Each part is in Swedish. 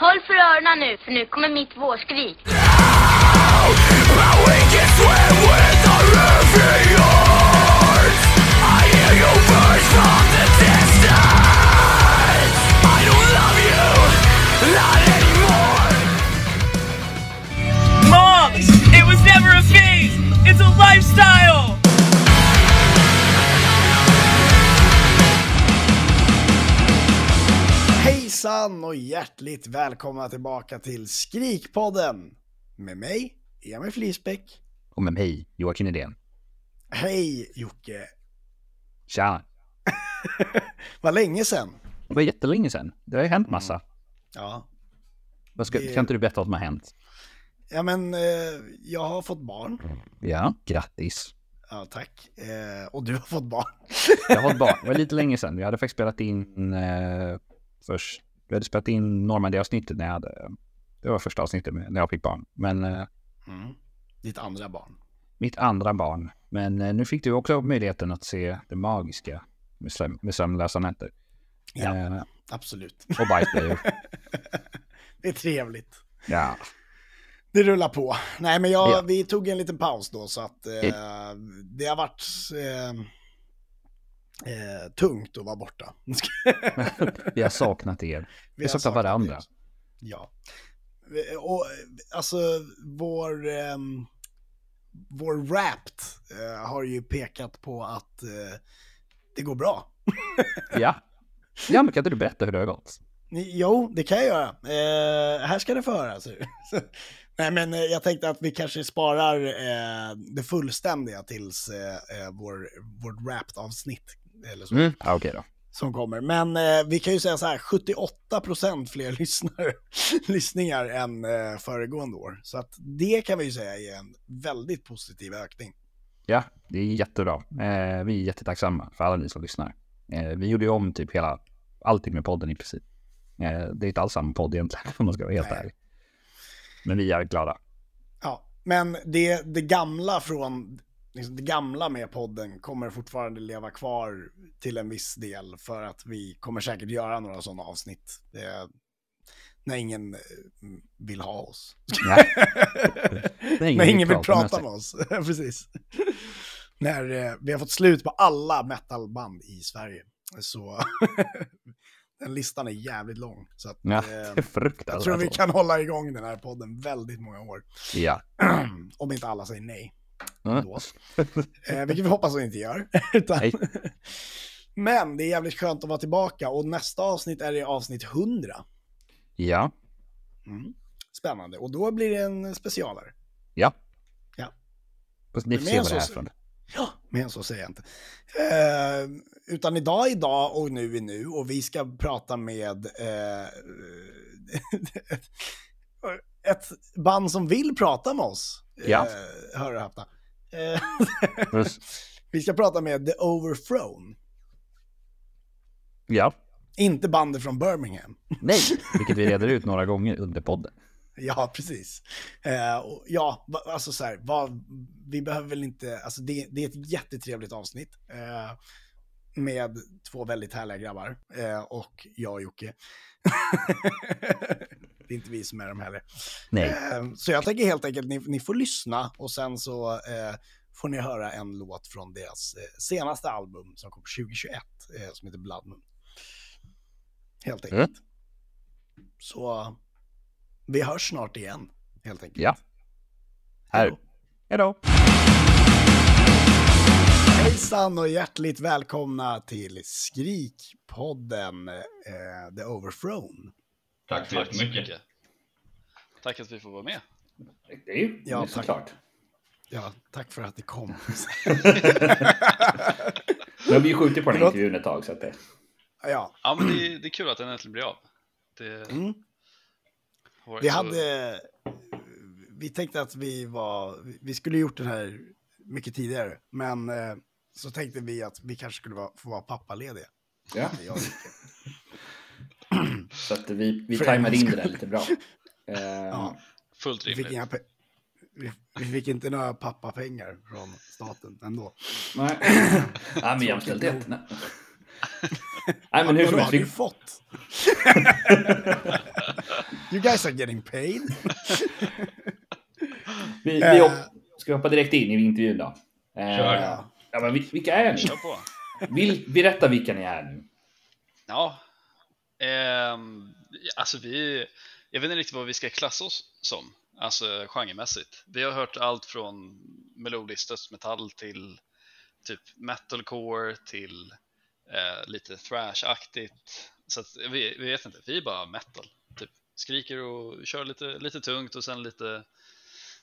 Håll för öronen nu, för nu kommer mitt vårskrik. Moms! It was never a phase! It's a lifestyle! Hejsan och hjärtligt välkomna tillbaka till Skrikpodden med mig, Emil Flisbäck. Och med mig, Joakim Nydén. Hej Jocke! Tja! Vad länge sedan! Det var jättelänge sedan. Det har ju hänt massa. Ja, Vad ska, Det- Kan inte du berätta vad som har hänt? ja men eh, jag har fått barn. Ja, grattis. Ja, tack. Eh, och du har fått barn. Jag har ett barn. Det var lite länge sedan. Vi hade faktiskt spelat in eh, först. Vi hade spelat in Normandie-avsnittet när jag hade... Det var första avsnittet med, när jag fick barn. Men eh, Mm. Ditt andra barn. mitt andra barn. Men eh, nu fick du också möjligheten att se det magiska med, söm- med sömnlösa nätter. Ja, Eh, absolut. och bajsblöjor. Det är trevligt. ja. Det rullar på. Nej, men jag, Ja. vi tog en liten paus då så att eh, det har varit eh, eh, tungt att vara borta. Vi har saknat er. Vi har saknat varandra. det. Ja. Och eh, alltså vår, ehm, vår Wrapped eh, har ju pekat på att eh, det går bra. Ja. Ja, men kan inte du berätta hur det har gått? Jo, det kan jag göra. Eh, här ska det få höras. Nej, men eh, jag tänkte att vi kanske sparar eh, det fullständiga tills eh, eh, vår, vårt Wrapped-avsnitt. Eller så. Mm. Ja, okej då. som kommer. Men eh, vi kan ju säga så här, 78% fler lyssnare, lyssningar än eh, föregående år. Så att det kan vi ju säga är en väldigt positiv ökning. Ja, det är jättebra. Eh, vi är jättetacksamma för alla ni som lyssnar. Eh, vi gjorde ju om typ hela, allting med podden i princip. Eh, det är inte alls samma podd egentligen, om man ska vara helt Nej. ärlig. Men vi är glada. Ja, men det, det gamla från, liksom det gamla med podden kommer fortfarande leva kvar till en viss del för att vi kommer säkert göra några sådana avsnitt. Eh, när ingen eh, vill ha oss. Nej, När ingen vill prata med oss. Precis. När eh, vi har fått slut på alla metalband i Sverige. Så den listan är jävligt lång. Så att, Ja, eh, det är jag fruktansvärt. tror vi kan hålla igång den här podden väldigt många år. Ja. Om inte alla säger nej. Mm. Då. Eh, vilket vi hoppas att de inte gör. Utan... Men det är jävligt skönt att vara tillbaka och nästa avsnitt är det avsnitt 100. Ja. Mm. Spännande. Och då blir det en specialare. Ja. Ja. Fast Ni får se vad det är från. Ja, men så säger jag inte. Eh, utan idag är idag och nu är nu och vi ska prata med eh, ett, ett band som vill prata med oss. Ja. Eh, hör och häpna. Eh, vi ska prata med The Overthrown. Ja. Inte bandet från Birmingham. Nej, vilket vi reder ut några gånger under podden. Ja, precis. Eh, och ja, alltså så här, vad, vi behöver väl inte, alltså det, det är ett jättetrevligt avsnitt. Eh, med två väldigt härliga grabbar. Eh, och jag och Jocke. det är inte vi som är de heller. Nej. Eh, så jag tänker helt enkelt, ni, ni får lyssna och sen så eh, får ni höra en låt från deras eh, senaste album som kom 2021, eh, som heter Blood Moon. Helt Mm. enkelt. Så vi hörs snart igen, helt enkelt. Ja. Här. Hej då. Hejsan och hjärtligt välkomna till Skrikpodden, eh, The Overthrown. Tack så Tack jättemycket. mycket. Tack att vi får vara med. Det är ju Ja, såklart. Ja, tack för att ni kom. Nu har vi ju skjutit på den Förlåt? intervjun ett tag så att det... ja, Ja, men det, är- det är kul att den äntligen blir av. Det Mm. vi hade... Vi tänkte att vi var... Vi skulle gjort den här mycket tidigare, men eh, så tänkte vi att vi kanske skulle vara, få vara pappalediga. Ja, så att vi, vi tajmade in det där lite bra. Eh, Ja, Fullt vi, fick rimligt. vi, vi fick inte några pappapengar från staten ändå. Nej, Nej men jämställdhet. Nej. Nej men hur som helst. har Vi, fått? You guys are getting paid. Vi, vi Eh. ska vi hoppa direkt in i intervjun då? Eh, Kör. Ja. Ja, men vil- vilka är ni? Kör på. Vill, berätta vilka ni är nu. Ja, ehm, alltså vi, jag vet inte riktigt vad vi ska klassa oss som, alltså genremässigt. Vi har hört allt från melodisk dödsmetall till typ metalcore till eh, lite thrash-aktigt. Så att vi, vi vet inte, vi är bara metal. Typ skriker och kör lite, lite tungt och sen lite,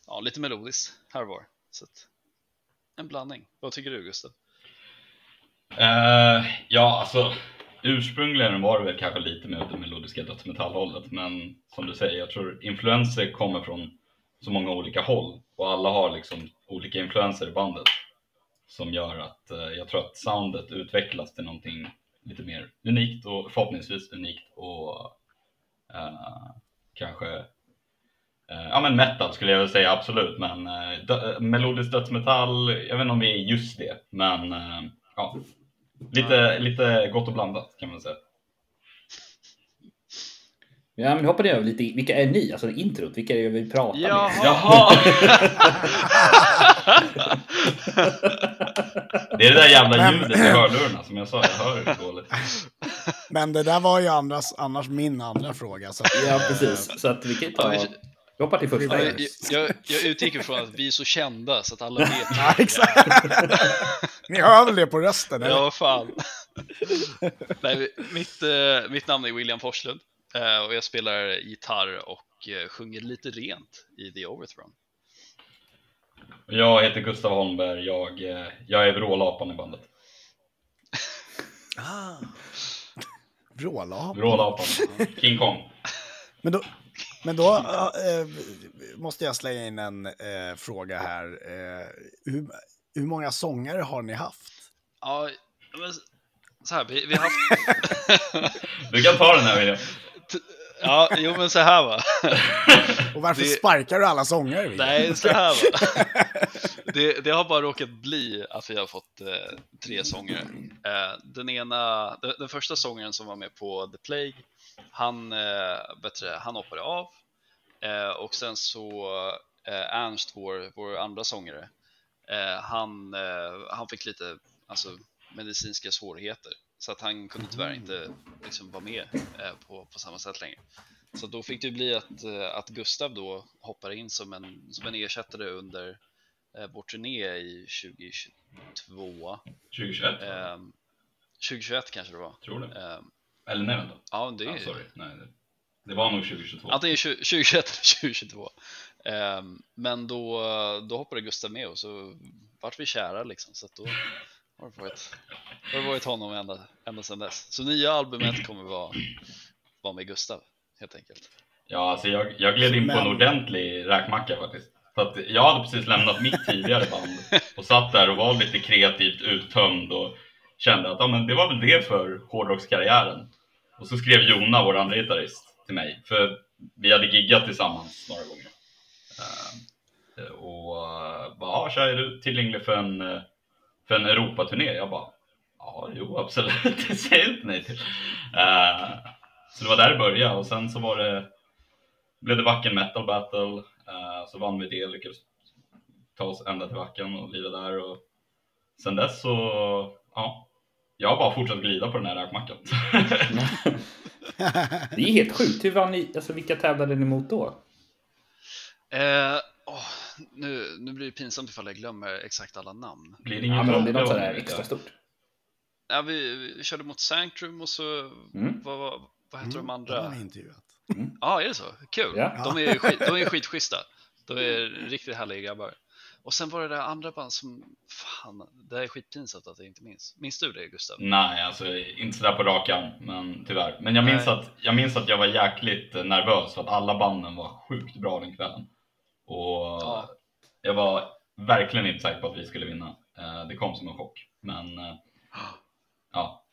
ja, lite melodiskt här och var. Så att, en blandning. Vad tycker du Gustav? Eh, ja, alltså ursprungligen var det väl kanske lite mer åt det melodiska dödsmetallhållet, men som du säger, jag tror influenser kommer från så många olika håll och alla har liksom olika influenser i bandet som gör att eh, jag tror att soundet utvecklas till någonting lite mer unikt och förhoppningsvis unikt och eh, kanske ja men metal skulle jag väl säga absolut, men eh, dö- melodisk dödsmetall, jag vet inte om vi är just det, men eh, ja, lite, lite gott och blandat kan man säga. Ja, men hoppar ni över lite. Vilka är ni? Alltså introt, vilka är det vi pratar med? Jaha! Det är det där jävla ljudet i hörlurarna som jag sa, jag hör det dåligt. Men det där var ju andras, annars min andra fråga. Så att, Ja, precis. Så att vi kan ta... Ja, vi- Vi hoppar till första. Ja, jag, jag, jag utgick ifrån att vi är så kända så att alla vet. ja, exakt. Ni hör väl det på rösten? eller? Ja, fan. Nej, mitt, eh, mitt namn är William Forslund eh, och jag spelar gitarr och eh, sjunger lite rent i The Overthrown. Jag heter Gustav Holmberg, jag, jag är vrålapan i bandet. Ah. Vrålap. Vrålapan, King Kong. Men då, men då eh, måste jag slänga in en eh, fråga här. Eh, hur, hur många sångare har ni haft? Ja, men så här, vi, vi har haft... Du kan ta den här William. Ja, jo men så här va. Och varför Det- sparkar du alla sångare? William? Nej, så här va. Det, det har bara råkat bli att vi har fått eh, tre sångare. Eh, den ena, den, den första sångaren som var med på The Plague, han, eh, bättre, han hoppade av. Eh, och sen så eh, Ernst, vår, vår andra sångare, eh, han, eh, han fick lite alltså, medicinska svårigheter. Så att han kunde tyvärr inte liksom, vara med eh, på, på samma sätt längre. Så då fick det bli att, eh, att Gustav då hoppar in som en, som en ersättare under eh, vår turné i 2022. 2021, Eh, 2021 kanske det var. tror det. Eh, Eller nej vänta. ja, det Ah, är sorry. Nej, det, det var nog 2022. antingen 20- 2021 eller 2022. Eh, men då, då hoppade Gustav med och så vart vi kära liksom. Så att då har det varit, har det varit honom ända, ända sedan dess. Så nya albumet kommer vara, vara med Gustav helt enkelt. Ja, alltså jag, jag gled in på en ordentlig räkmacka faktiskt. För att jag hade precis lämnat mitt tidigare band och satt där och var lite kreativt uttömd och kände att ja, men det var väl det för hårdrockskarriären. Och så skrev Jona, vår andra gitarrist, till mig. För vi hade giggat tillsammans några gånger. Uh, och uh, bara, ah, ja, tja, är du tillgänglig för en, eh, för en Europaturné? Jag bara, ja, jo absolut, det säger jag inte nej till. Uh, så det var där det började och sen så var det blev det Wacken Metal Battle, så vann vi det, lyckades ta oss ända till Wacken och lira där och sen dess så, ja, jag har bara fortsatt glida på den här räkmackan. Det är helt sjukt. Hur var ni? Alltså vilka tävlade ni mot då? Eh, åh, nu, nu blir det pinsamt ifall jag glömmer exakt alla namn. Blir det Ja, ingen men om det är något sådär extra stort. Ja, vi, vi körde mot Sanctrum och så, Mm. vad, vad, vad heter de Mm, andra? har ni intervjuat. Ja, är det så? Kul! Ja. De är, skit, de är skitschyssta. De är riktigt härliga grabbar. Och sen var det där andra band som, fan, det är skitpinsamt att jag inte minns. Minns du det Gustav? Nej, alltså inte sådär på rak arm, men tyvärr. Men jag minns, Nej. att, jag minns att jag var jäkligt eh, nervös för att alla banden var sjukt bra den kvällen. Och Ja. jag var verkligen inte säker på att vi skulle vinna. Eh, Det kom som en chock. Men eh, ja,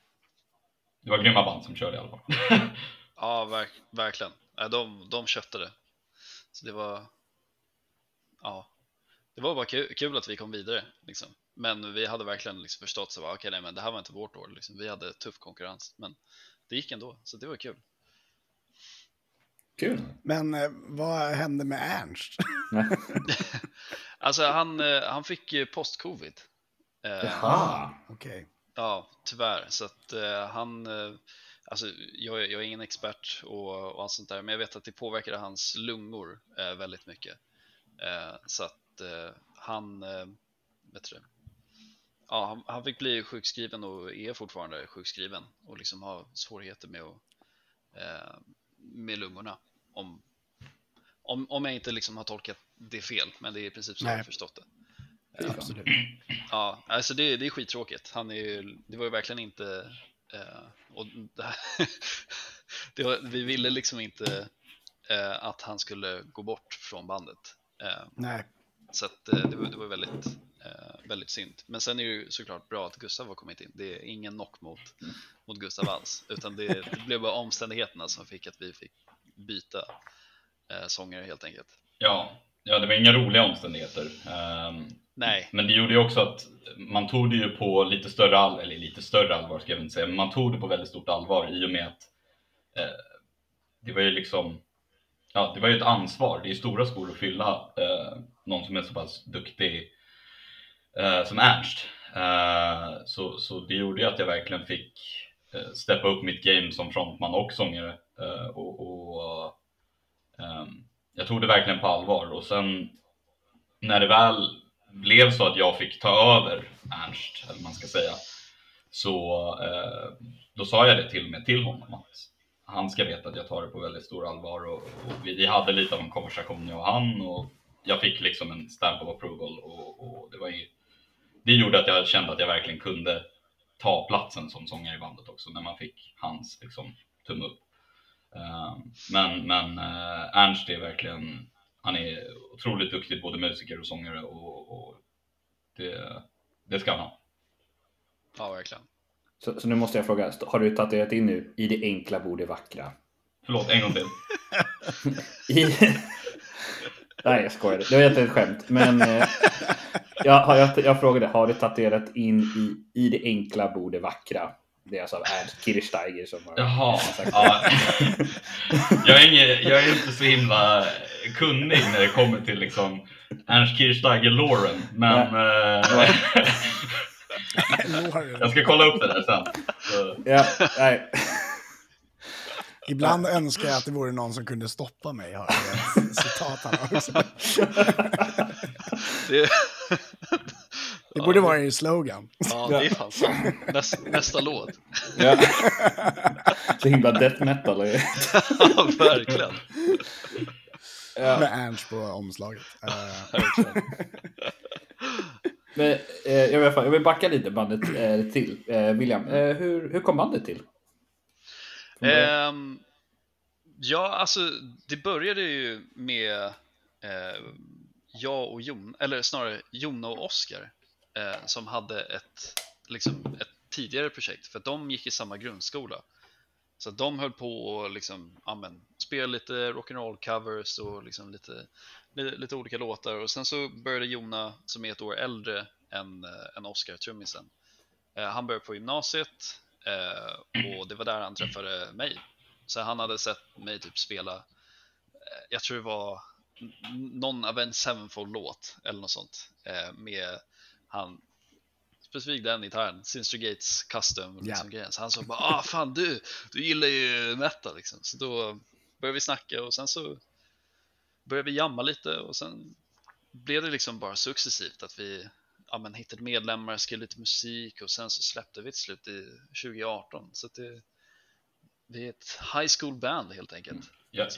det var grymma band som körde i alla fall. Ja, verk, verkligen. De, de köpte det. Så det var, ja, det var bara kul, kul att vi kom vidare. Liksom. Men vi hade verkligen liksom förstått så okej, okay, nej, men det här var inte vårt år. Liksom. Vi hade tuff konkurrens, men det gick ändå, så det var kul. Kul. Men eh, vad hände med Ernst? Alltså han, eh, han fick ju post-covid. Eh, Jaha. Okej. Ja, tyvärr. Så att eh, han, eh, alltså jag, är- jag är ingen expert och, och allt sånt där, men jag vet att det påverkade hans lungor eh, väldigt mycket. Eh, så att eh, han, eh, vet du? Ja, han, han fick bli sjukskriven och är fortfarande sjukskriven och liksom har svårigheter med, att, eh, med lungorna. Om, om, om jag inte liksom har tolkat det fel, men det är i princip så jag har Nej. förstått det. Absolut. Ja, alltså det, det är skittråkigt. Han är ju, det var ju verkligen inte... Eh, och det här, det var, vi ville liksom inte eh, att han skulle gå bort från bandet. Eh, Nej. Så att, eh, det, var, det var väldigt, eh, väldigt synd. Men sen är det ju såklart bra att Gustav har kommit in. Det är ingen knock mot, mot Gustav alls. Utan det, det blev bara omständigheterna som fick att vi fick byta eh, sångare helt enkelt. Ja, ja, det var inga roliga omständigheter. Ehm, Nej, Men det gjorde ju också att man tog det ju på lite större allvar, eller lite större allvar ska jag inte säga, men man tog det på väldigt stort allvar i och med att eh, det var ju liksom, ja det var ju ett ansvar, det är ju stora skor att fylla eh, någon som är så pass duktig eh, som Ernst. Eh, så, så det gjorde ju att jag verkligen fick eh, steppa upp mitt game som frontman och sångare. Eh, och, och ehm, jag tog det verkligen på allvar och sen när det väl blev så att jag fick ta över Ernst, eller vad man ska säga, så eh, då sa jag det till och med till honom att han ska veta att jag tar det på väldigt stor allvar och, och vi, vi hade lite av en konversation jag och han och jag fick liksom en stamp of approval och, och det var ju, det gjorde att jag kände att jag verkligen kunde ta platsen som sångare i bandet också när man fick hans liksom tumme upp. Eh, men men eh, Ernst är verkligen han är otroligt duktig både musiker och sångare och, och det, det ska han ha. ja verkligen. Så, så nu måste jag fråga, har du tatuerat in nu i det enkla bor det vackra? Förlåt, en gång till. I... Nej, jag skojade. Det var inte ett skämt. Men eh, jag, jag, jag frågade, har du tatuerat in i, i det enkla bor det vackra? Det är alltså av Ernst Kirchsteiger som har Jaha. sagt Ja. Jag, är ingen, jag är inte så himla kunnig när det kommer till liksom Ernst Kirchsteiger Lauren, men eh, Lauren. jag ska kolla upp det där sen. Så, Ja, nej. Ibland önskar jag att det vore någon som kunde stoppa mig. Har jag ett citat här också. Det, Det borde vara en slogan. ja, det är fan sant. Nästa, nästa låt. Ja. Så himla death metal. Ja, verkligen. Ja. Med Ernst på omslaget. Men, eh, jag, vill, jag vill backa lite bandet eh, till. Eh, William, eh, hur, hur kom bandet till? Ehm, ja, alltså det började ju med eh, jag och Jon, eller snarare Jonna och Oskar eh, som hade ett, liksom, ett tidigare projekt för att de gick i samma grundskola. Så att de höll på och liksom, amen, spela lite rock'n'roll covers och liksom lite, lite, lite olika låtar och sen så började Jona, som är ett år äldre än, eh, än Oskar, trummisen. Eh, han började på gymnasiet och det var där han träffade mig. Så han hade sett mig typ spela, eh, jag tror det var någon Avenged Sevenfold-låt eller något sånt eh, med han specifikt den gitarren, Sinister Gates custom liksom, grejen. Så han sa bara ah fan du, du gillar ju metal liksom. Så då började vi snacka och sen så började vi jamma lite och sen blev det liksom bara successivt att vi ja, men, hittade medlemmar, skrev lite musik och sen så släppte vi till slut i 2018. Så det, vi är ett high school band helt enkelt. jag,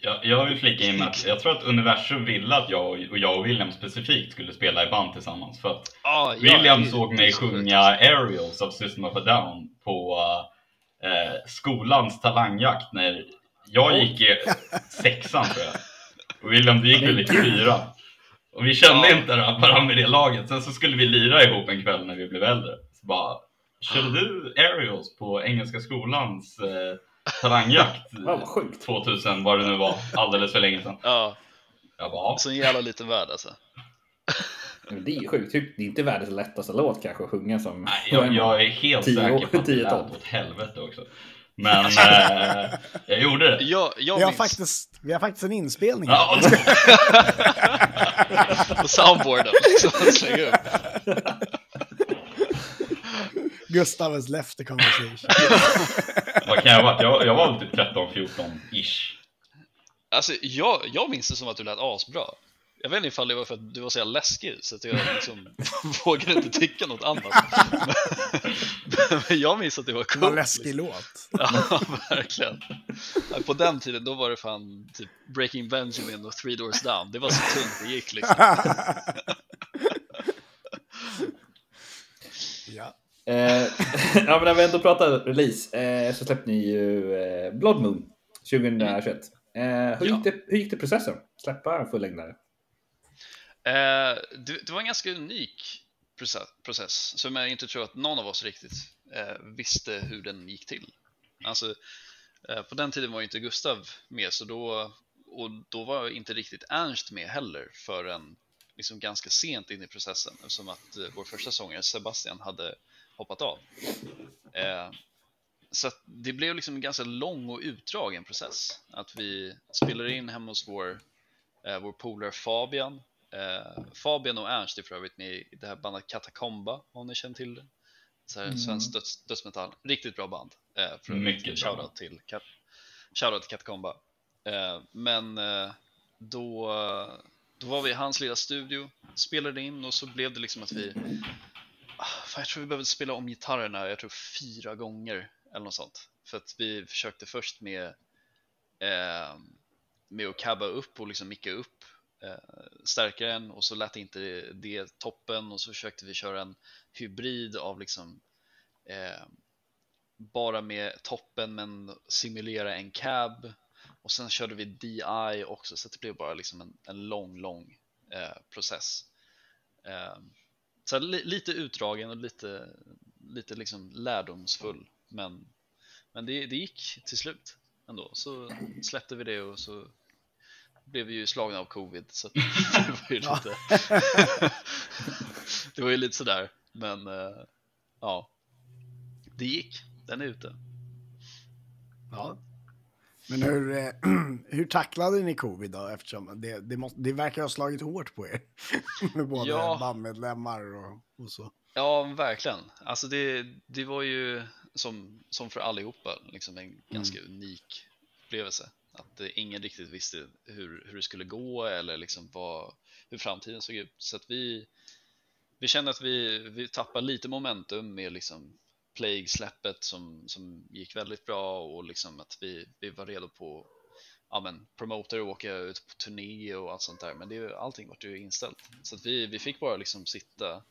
jag, jag vill flika in att jag tror att universum ville att jag och, och jag och William specifikt skulle spela i band tillsammans. För att Ah, ja, William det- såg mig sjunga Aerials av System of a Down på eh, skolans talangjakt när jag gick i sexan tror jag. Och William, du gick väl i fyra. Och vi kände Ja. inte varandra i det laget. Sen så skulle vi lira ihop en kväll när vi blev äldre. Så bara, körde du Aerials på Engelska skolans eh, talangjakt? Ja, sjukt. 2000, vad det nu var, alldeles för länge sedan. Ja, Jag bara, ja. så en jävla liten värld alltså. Men Det är sjukt. Det är inte världens lättaste låt kanske att sjunga som... Nej, jag, jag är helt säker på att det lät åt helvete också. Men eh, jag gjorde det. Jag, jag Vi har, minns faktiskt, vi har faktiskt en inspelning. Ja, på soundboarden. Liksom. Gustav has left the conversation. vad kan jag ha varit? Jag, jag var väl typ 13-14-ish. Alltså, jag, jag minns det som att du lät asbra. Jag vet inte ifall det var för att du var så jävla läskig så att jag liksom vågade inte tycka något annat. Men, men jag minns att det var Det var en coolt. läskig liksom. låt. Ja, verkligen. På den tiden då var det fan typ Breaking Benjamin och Three Doors Down. Det var så tungt det gick liksom. ja. Eh, ja, men när vi ändå pratar release eh, så släppte ni ju eh, Blood Moon 2021. Eh, hur, Ja. gick det, hur gick det processen? Släppa en fullängdare? Eh, det, det var en ganska unik process, process som jag inte tror att någon av oss riktigt eh, visste hur den gick till. Alltså, eh, på den tiden var ju inte Gustav med, så då, och då var inte riktigt Ernst med heller förrän liksom ganska sent in i processen eftersom att eh, vår första sångare Sebastian hade hoppat av. Eh, så det blev liksom en ganska lång och utdragen process. Att vi spelade in hemma hos vår, eh, vår polare Fabian Eh, Fabian och Ernst är för övrigt med i det här bandet Katakomba, om ni känner till det. Så här, Svensk döds, dödsmetall, riktigt bra band. Eh, för. Mycket bra. Shoutout till, Kat- shoutout till Katakomba. Eh, men eh, då, då var vi i hans lilla studio, spelade in och så blev det liksom att vi Ah, fan, jag tror vi behövde spela om gitarrerna, jag tror fyra gånger eller något sånt. För att vi försökte först med, eh, med att cabba upp och liksom micka upp Eh, stärkare än och så lät inte det, det toppen och så försökte vi köra en hybrid av liksom eh, bara med toppen men simulera en cab och sen körde vi DI också så att det blev bara liksom en, en lång, lång eh, process. Eh, så li, lite utdragen och lite, lite liksom lärdomsfull men, men det, det gick till slut ändå så släppte vi det och så blev ju slagna av covid så det var ju lite det var ju lite sådär men eh, ja det gick, den är ute Ja. Men hur, eh, hur tacklade ni covid då? Eftersom det, det, måste, det verkar ha slagit hårt på er. Med både Ja. bandmedlemmar och, och så. Ja, verkligen. Alltså det, det var ju som, som för allihopa liksom en ganska unik upplevelse. Att eh, ingen riktigt visste hur, hur det skulle gå eller liksom vad, hur framtiden såg ut. Så att vi, vi kände att vi, vi tappade lite momentum med liksom Plague-släppet som, som gick väldigt bra och liksom att vi, vi var redo på ja, men, promoter och åka ut på turné och allt sånt där. Men det, allting var ju inställt. Så att vi, vi fick bara liksom sitta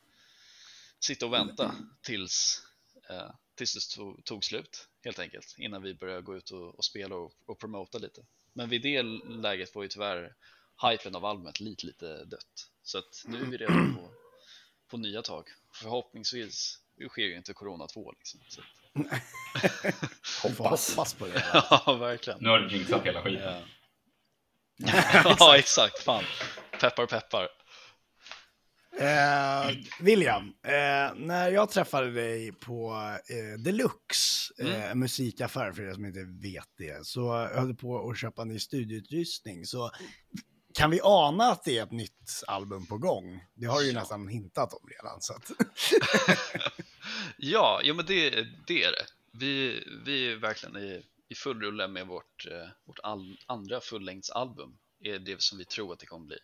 sitta och vänta tills, eh, tills det tog, tog slut helt enkelt innan vi började gå ut och, och spela och, och promota lite. Men vid det läget var ju tyvärr hypen av albumet lite, lite dött. Så att nu är vi redo på, på nya tag. Förhoppningsvis det sker ju inte Corona 2 liksom. Så får hoppas på det. ja, verkligen. Nu har du jinxat hela skiten. Ja. ja, exakt. Fan. Peppar, peppar. Eh, William, eh, när jag träffade dig på eh, Deluxe, eh, en musikaffär för er som inte vet det, så höll du på att köpa ny studioutrustning. Så kan vi ana att det är ett nytt album på gång? Det har du ju Ja. nästan hintat om redan. Så att... Ja, jo, men det, det är det. Vi, vi är verkligen i, i full rulle med vårt, eh, vårt all, andra fullängdsalbum. är det som vi tror att det kommer bli.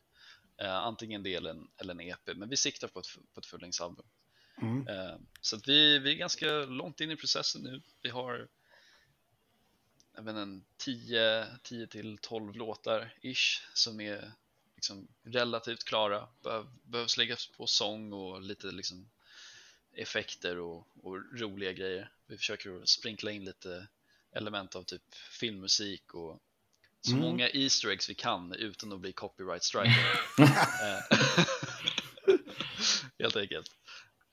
Eh, antingen det eller en, eller en EP, men vi siktar på ett, på ett fullängdsalbum. Mm. Eh, så att vi, vi är ganska långt in i processen nu. Vi har jag vet inte, 10, 10 till 12 låtar ish som är liksom relativt klara. Behöv, behövs läggas på sång och lite liksom effekter och, och roliga grejer. Vi försöker sprinkla in lite element av typ filmmusik och så Mm. många Easter eggs vi kan utan att bli copyright striker. Eh, Helt enkelt.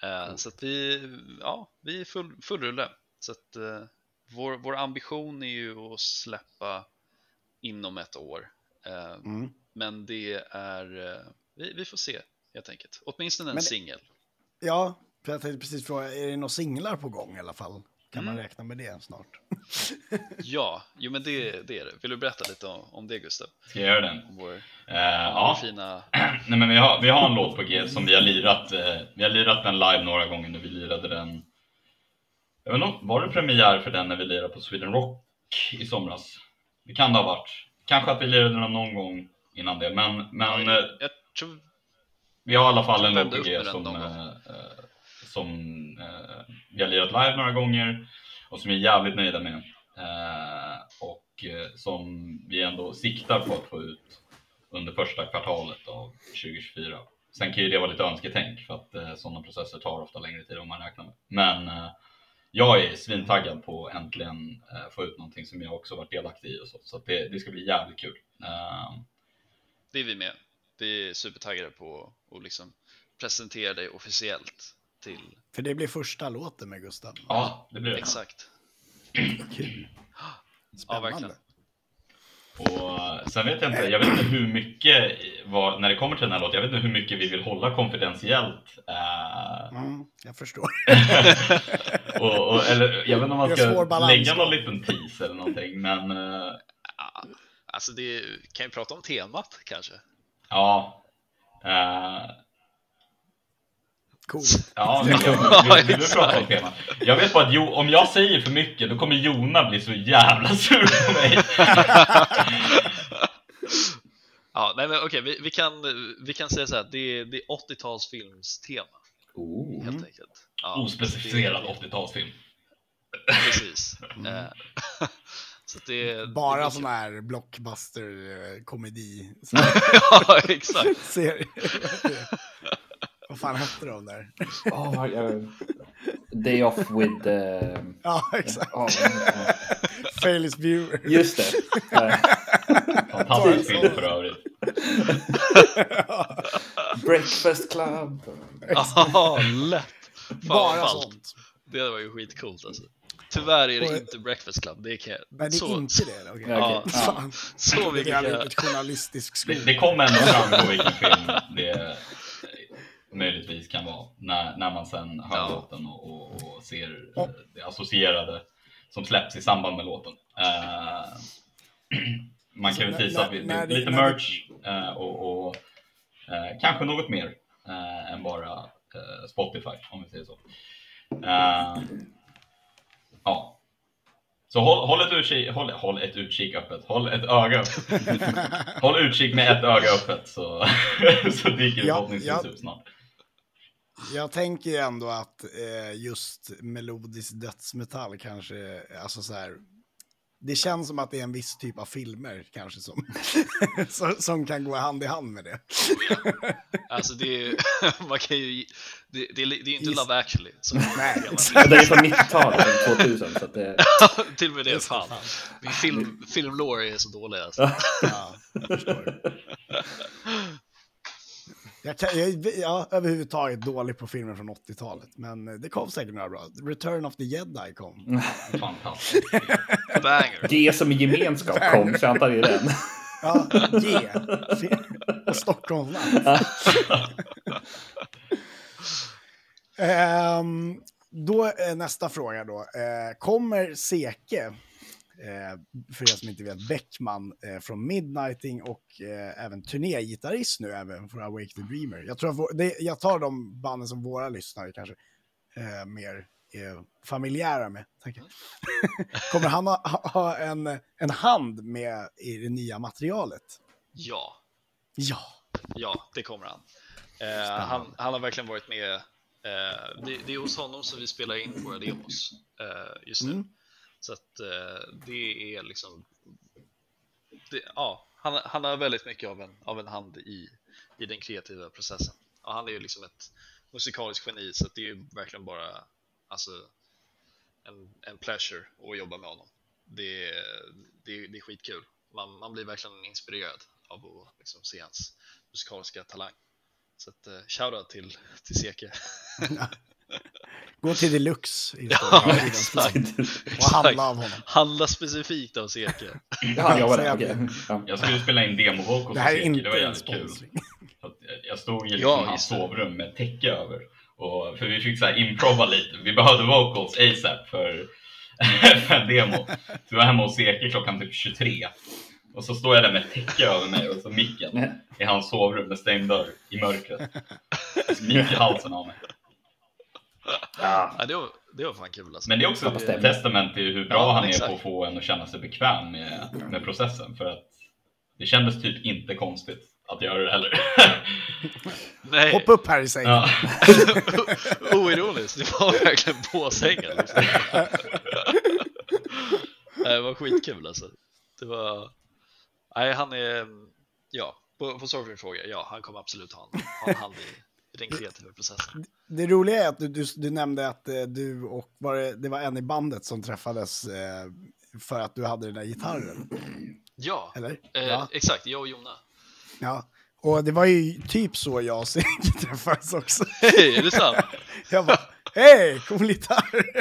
Eh, Så att vi, ja, vi är full, full rulle. Så att eh, vår, vår ambition är ju att släppa inom ett år. Eh, Mm. Men det är, eh, vi, vi får se helt enkelt. Åtminstone en singel. Ja, för jag tänkte precis fråga, är det några singlar på gång i alla fall? Kan man Mm. räkna med det snart? Ja, jo men det, det är det. Vill du berätta lite om, om det Gustav? Ska jag göra den? Vår, Eh, vår ja, fina... Nej, men vi, har, vi har en låt på G som vi har lirat. Eh, vi har lirat den live några gånger nu. Vi lirade den. Jag vet inte, var det premiär för den när vi lirade på Sweden Rock i somras? Det kan det ha varit. Kanske att vi lirade den någon gång innan det. Men, men eh, Jag tror... vi har i alla fall en låt på G som, eh, eh, som eh, vi har lirat live några gånger och som vi är jävligt nöjda med. Eh, och eh, som vi ändå siktar på att få ut under första kvartalet av 2024. Sen kan ju det vara lite önsketänk för att eh, sådana processer tar ofta längre tid än man räknar med. Men eh, jag är svintaggad på att äntligen eh, få ut någonting som jag också varit delaktig i och så. Så det, det ska bli jävligt kul. Eh, det är vi med. Vi är supertaggade på att liksom presentera dig officiellt till... För det blir första låten med Gustav. ja, det blir det. Exakt. Kul. Ja, Spännande. verkligen. Och eh, sen vet jag inte, jag vet inte hur mycket, vad, när det kommer till den här låten, jag vet inte hur mycket vi vill hålla konfidentiellt. Eh, Mm, jag förstår. och, och, eller jag vet inte om man ska lägga någon liten tease eller någonting, men eh, Ja, alltså det kan ju prata om temat kanske. ja. Eh, Coolt. ja, vi, vi, vi, prata om. Jag vet bara att jo, om jag säger för mycket, då kommer Jona bli så jävla sur på mig. Ja, nej men okej, vi, vi, kan, vi kan säga så här, det är, det är 80-talsfilmstema Oh. helt enkelt. Ja, Ospecificerad det- 80-talsfilm. Precis. Eh, så det, Bara det, sån här blockbuster-komedi. Ja, exakt. Vad fan hette de där? Oh, jag- Day off with... eh, Ja, exakt. ja, det? Failus Viewer. just det. Eh, Fantastisk film för övrigt. Breakfast Club. Ja, lätt. Fan, Bara sånt. Det var ju skitcoolt alltså. Tyvärr är det Och- inte Breakfast Club, det kan jag... Nej, det är så, inte det. Okej. Ja, Okej. Fan. så Det mycket är kan jag... ett journalistisk Det, skog. det kommer ändå framgå vilken film det eh, möjligtvis kan vara när, när man sen hör Ja. låten och, och, och ser eh, det associerade som släpps i samband med låten. Eh, man kan väl Alltså, tisa lite merch eh, och, och eh, kanske något mer än bara Spotify om vi säger så. Ja. Så håll, håll, ett utkik, håll, håll ett utkik öppet, håll ett öga öppet. Håll utkik med ett öga öppet så, så dyker det Ja, förhoppningsvis ja. upp snart. Jag tänker ju ändå att eh, just melodisk dödsmetall kanske, alltså så här, det känns som att det är en viss typ av filmer kanske som, som, som kan gå hand i hand med det. Alltså det är ju, man kan ju, det, det, är, det är ju inte Is- Love actually. Som Nej. Det är från 90-talet, 2000. Så att det, Till och med det, det, fan. fan. Min film, filmlore är så dålig alltså. Ja, jag förstår. Jag, kan, jag, jag är överhuvudtaget dålig på filmer från 80-talet, men eh, det kom säkert några bra. Return of the Jedi kom. Fantastiskt. Banger. G som i gemenskap kom, så jag antar det är den. Ja, G. Och Stockholmsnatt. Ehm, då är nästa fråga då. Eh, kommer Seke, för er som inte vet, Beckman eh, från Midnighting och eh, även turnégitarrist nu även för Awake the Dreamer. Jag, tror vår, det, jag tar de banden som våra lyssnare kanske eh, mer är familjära med. Jag. kommer han ha, ha- ha en, en hand med i det nya materialet? Ja, Ja. ja, det kommer han. Eh, han. Han har verkligen varit med. Eh, det, det är hos honom som vi spelar in våra demos eh, just nu. Mm. Så att eh, det är liksom. Det, ja, han, han har väldigt mycket av en, av en hand i, i den kreativa processen. Och han är ju liksom ett musikaliskt geni så det är ju verkligen bara alltså, en, en pleasure att jobba med honom. Det, är- det, det är skitkul. Man, man blir verkligen inspirerad av att liksom, se hans musikaliska talang. Så att, eh, shoutout till, till Seke. Gå till Deluxe Ja, och handla av honom. Handla specifikt av Seke. Ja, jag var där. Ja. Jag skulle spela in är hos Seki, inte det var jävligt kul. jag stod i liksom Ja, hans sovrum med täcke över. Och, för vi fick så här improva lite. Vi behövde vocals ASAP för för en demo. Så vi var hemma hos Eke klockan typ 23. Och så står jag där med täcke över mig och så micken i hans sovrum med stängd dörr i mörkret. Mick i halsen av mig. Ja. Ja, det, var, det var fan kul alltså. Men det är också ett testament till hur bra Ja, han är exakt. på att få en att känna sig bekväm med, med processen. För att det kändes typ inte konstigt att göra det heller. Nej, Hoppa upp här i sängen. ja. oironiskt, det var verkligen på sängen. Liksom. Det var skitkul alltså. Det var... Nej, han är... Ja, på, på Sorry fråga, ja, han kommer absolut ha en, ha en hand i den kreativa processen. Det roliga är att du, du, du nämnde att eh, du och var det, det var en i bandet som träffades eh, för att du hade den där gitarren, Ja, eller? eh, Ja. exakt, jag och Jonna. ja. Och det var ju typ så jag och Sigge träffades också. Hej, är det sant? Jag bara, hej, cool gitarr!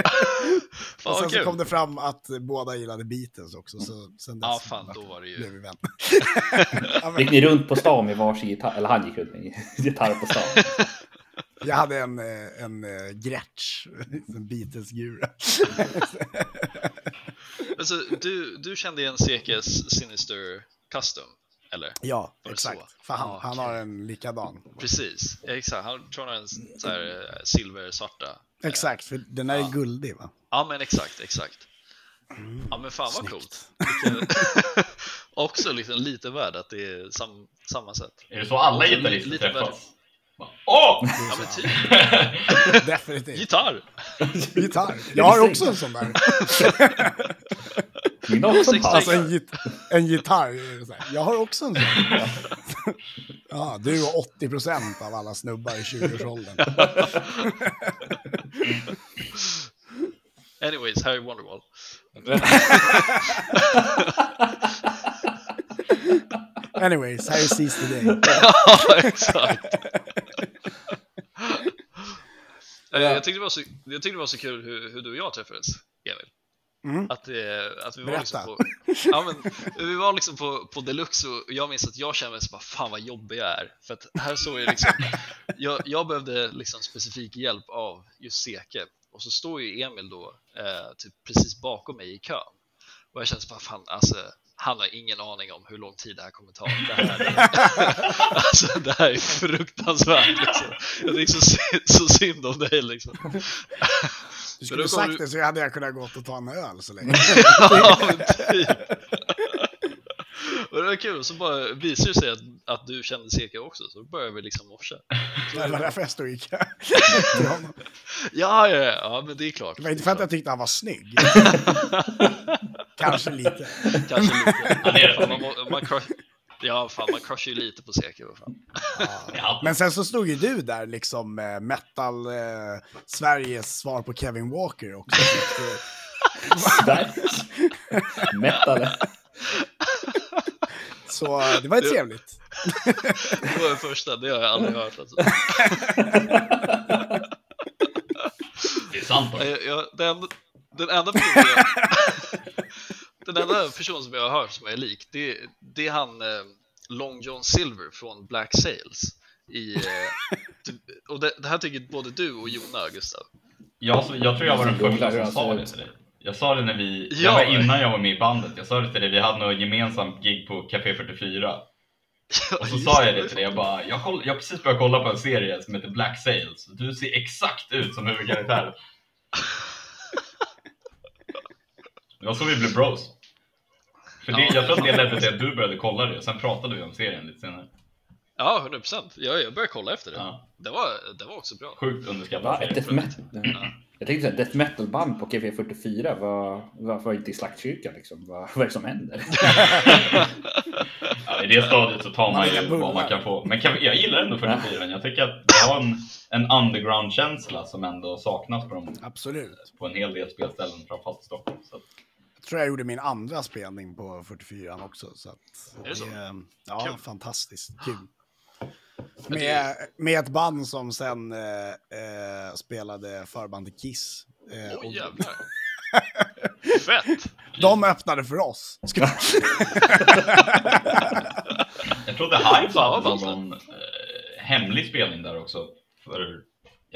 Fan och sen så kom det fram att båda gillade Beatles också, så sen dess Ja, fan, då var det ju... blev vi vänner. Gick ni runt på stan med varsin gitarr? Eller han gick runt med gitarr på stan. jag hade en, eh, en uh, Gretsch, en Beatles-gura. Alltså, du, du kände igen Sekes Sinister Custom, eller? Ja, exakt. så? För han, Ja, han har en likadan. Precis, exakt. Han tror han har en så här eh, silversvarta. Exakt, för den är Ja. guldig va? Ja, men exakt, exakt. Ja, men fan vad Snyggt. coolt. Vilken... Också liksom lite värd att det är sam, samma sätt. Är det så alla gitarrister lite träffas? Bara, Åh! Ja, men typ. Definitivt. Gitarr! Gitarr. Jag har också en sån där. Min har också en Sex- hals. Alltså en, git en gitarr. Jag har också en sån. Ja, du och 80 procent av alla snubbar i 20-årsåldern. Anyways, Harry Wonderwall. Anyways, här är sista day. ja, exakt. Eh, Jag tyckte det var så, jag tyckte det var så kul hur, hur du och jag träffades, Emil. Mm. Att, eh, att vi var Berätta. liksom på, ja, men, vi var liksom på, på Deluxe och jag minns att jag kände mig så bara, fan vad jobbig jag är. För att här såg jag liksom, jag, jag behövde liksom specifik hjälp av just Seke. Och så står ju Emil då eh, typ precis bakom mig i kön. Och jag kände så bara, fan alltså, han har ingen aning om hur lång tid det här kommer ta. Det här är, alltså, det här är fruktansvärt liksom. Jag tycker så, så synd om dig liksom. Du skulle sagt du- det så hade jag kunnat gått och ta en öl så länge. ja, men typ. Och det var kul, så bara visade det sig att, att du kände Seka också, så då började vi liksom morsa. Det var därför jag stod till honom. Ja, ja, ja, ja, men det är klart. Det var inte för att jag tyckte han var snygg. Kanske lite. Kanske lite. Man, man crush, ja, fan, man crushar ju lite på Fan. Ja, Men sen så stod ju du där liksom eh, metal, eh, Sveriges svar på Kevin Walker också. Sveriges metal. Så det var ju trevligt. Det var det första, det har jag aldrig hört. Alltså. det är sant. Jag, jag, den, den enda personen jag, Den enda person som jag har hört som är lik, det, det är han eh, Long John Silver från Black Sails. I, eh, och det, det här tycker både du och Jona, Gustav. Jag, så- jag tror jag var den första som sa det till dig. Jag sa det när vi, Ja. det var innan jag var med i bandet. Jag sa det till dig, vi hade något gemensamt gig på Café 44. Och så sa jag det till dig, jag bara, jag har precis börjat kolla på en serie som heter Black Sails. Du ser exakt ut som huvudkaraktären. Det var så vi blev bros. För det, Ja. jag tror att det ledde till att du började kolla det, sen pratade vi om serien lite senare. Ja, 100 procent. Jag, jag började kolla efter det. Ja. Det, var, det var också bra. Sjukt death metal? Jag tänkte säga death metal-band på KV44, vad, varför inte i slaktkyrkan liksom? Vad, vad är det som händer? Ja, I det stadiet så tar Man man ju vad man kan få. Men kan, jag gillar ändå 44 Jag tycker att det har en, en underground-känsla som ändå saknas på, de, Absolut. på en hel del spelställen, framförallt i Stockholm. Så tror jag gjorde min andra spelning på 44 också. Så att, Är det så? Ja, Kul. fantastiskt kul. Med, med ett band som sen eh, eh, spelade förband till Kiss. Eh, Oj, jävlar. Fett! de öppnade för oss. Ska- jag trodde Hive hade ballt. någon eh, hemlig spelning där också. För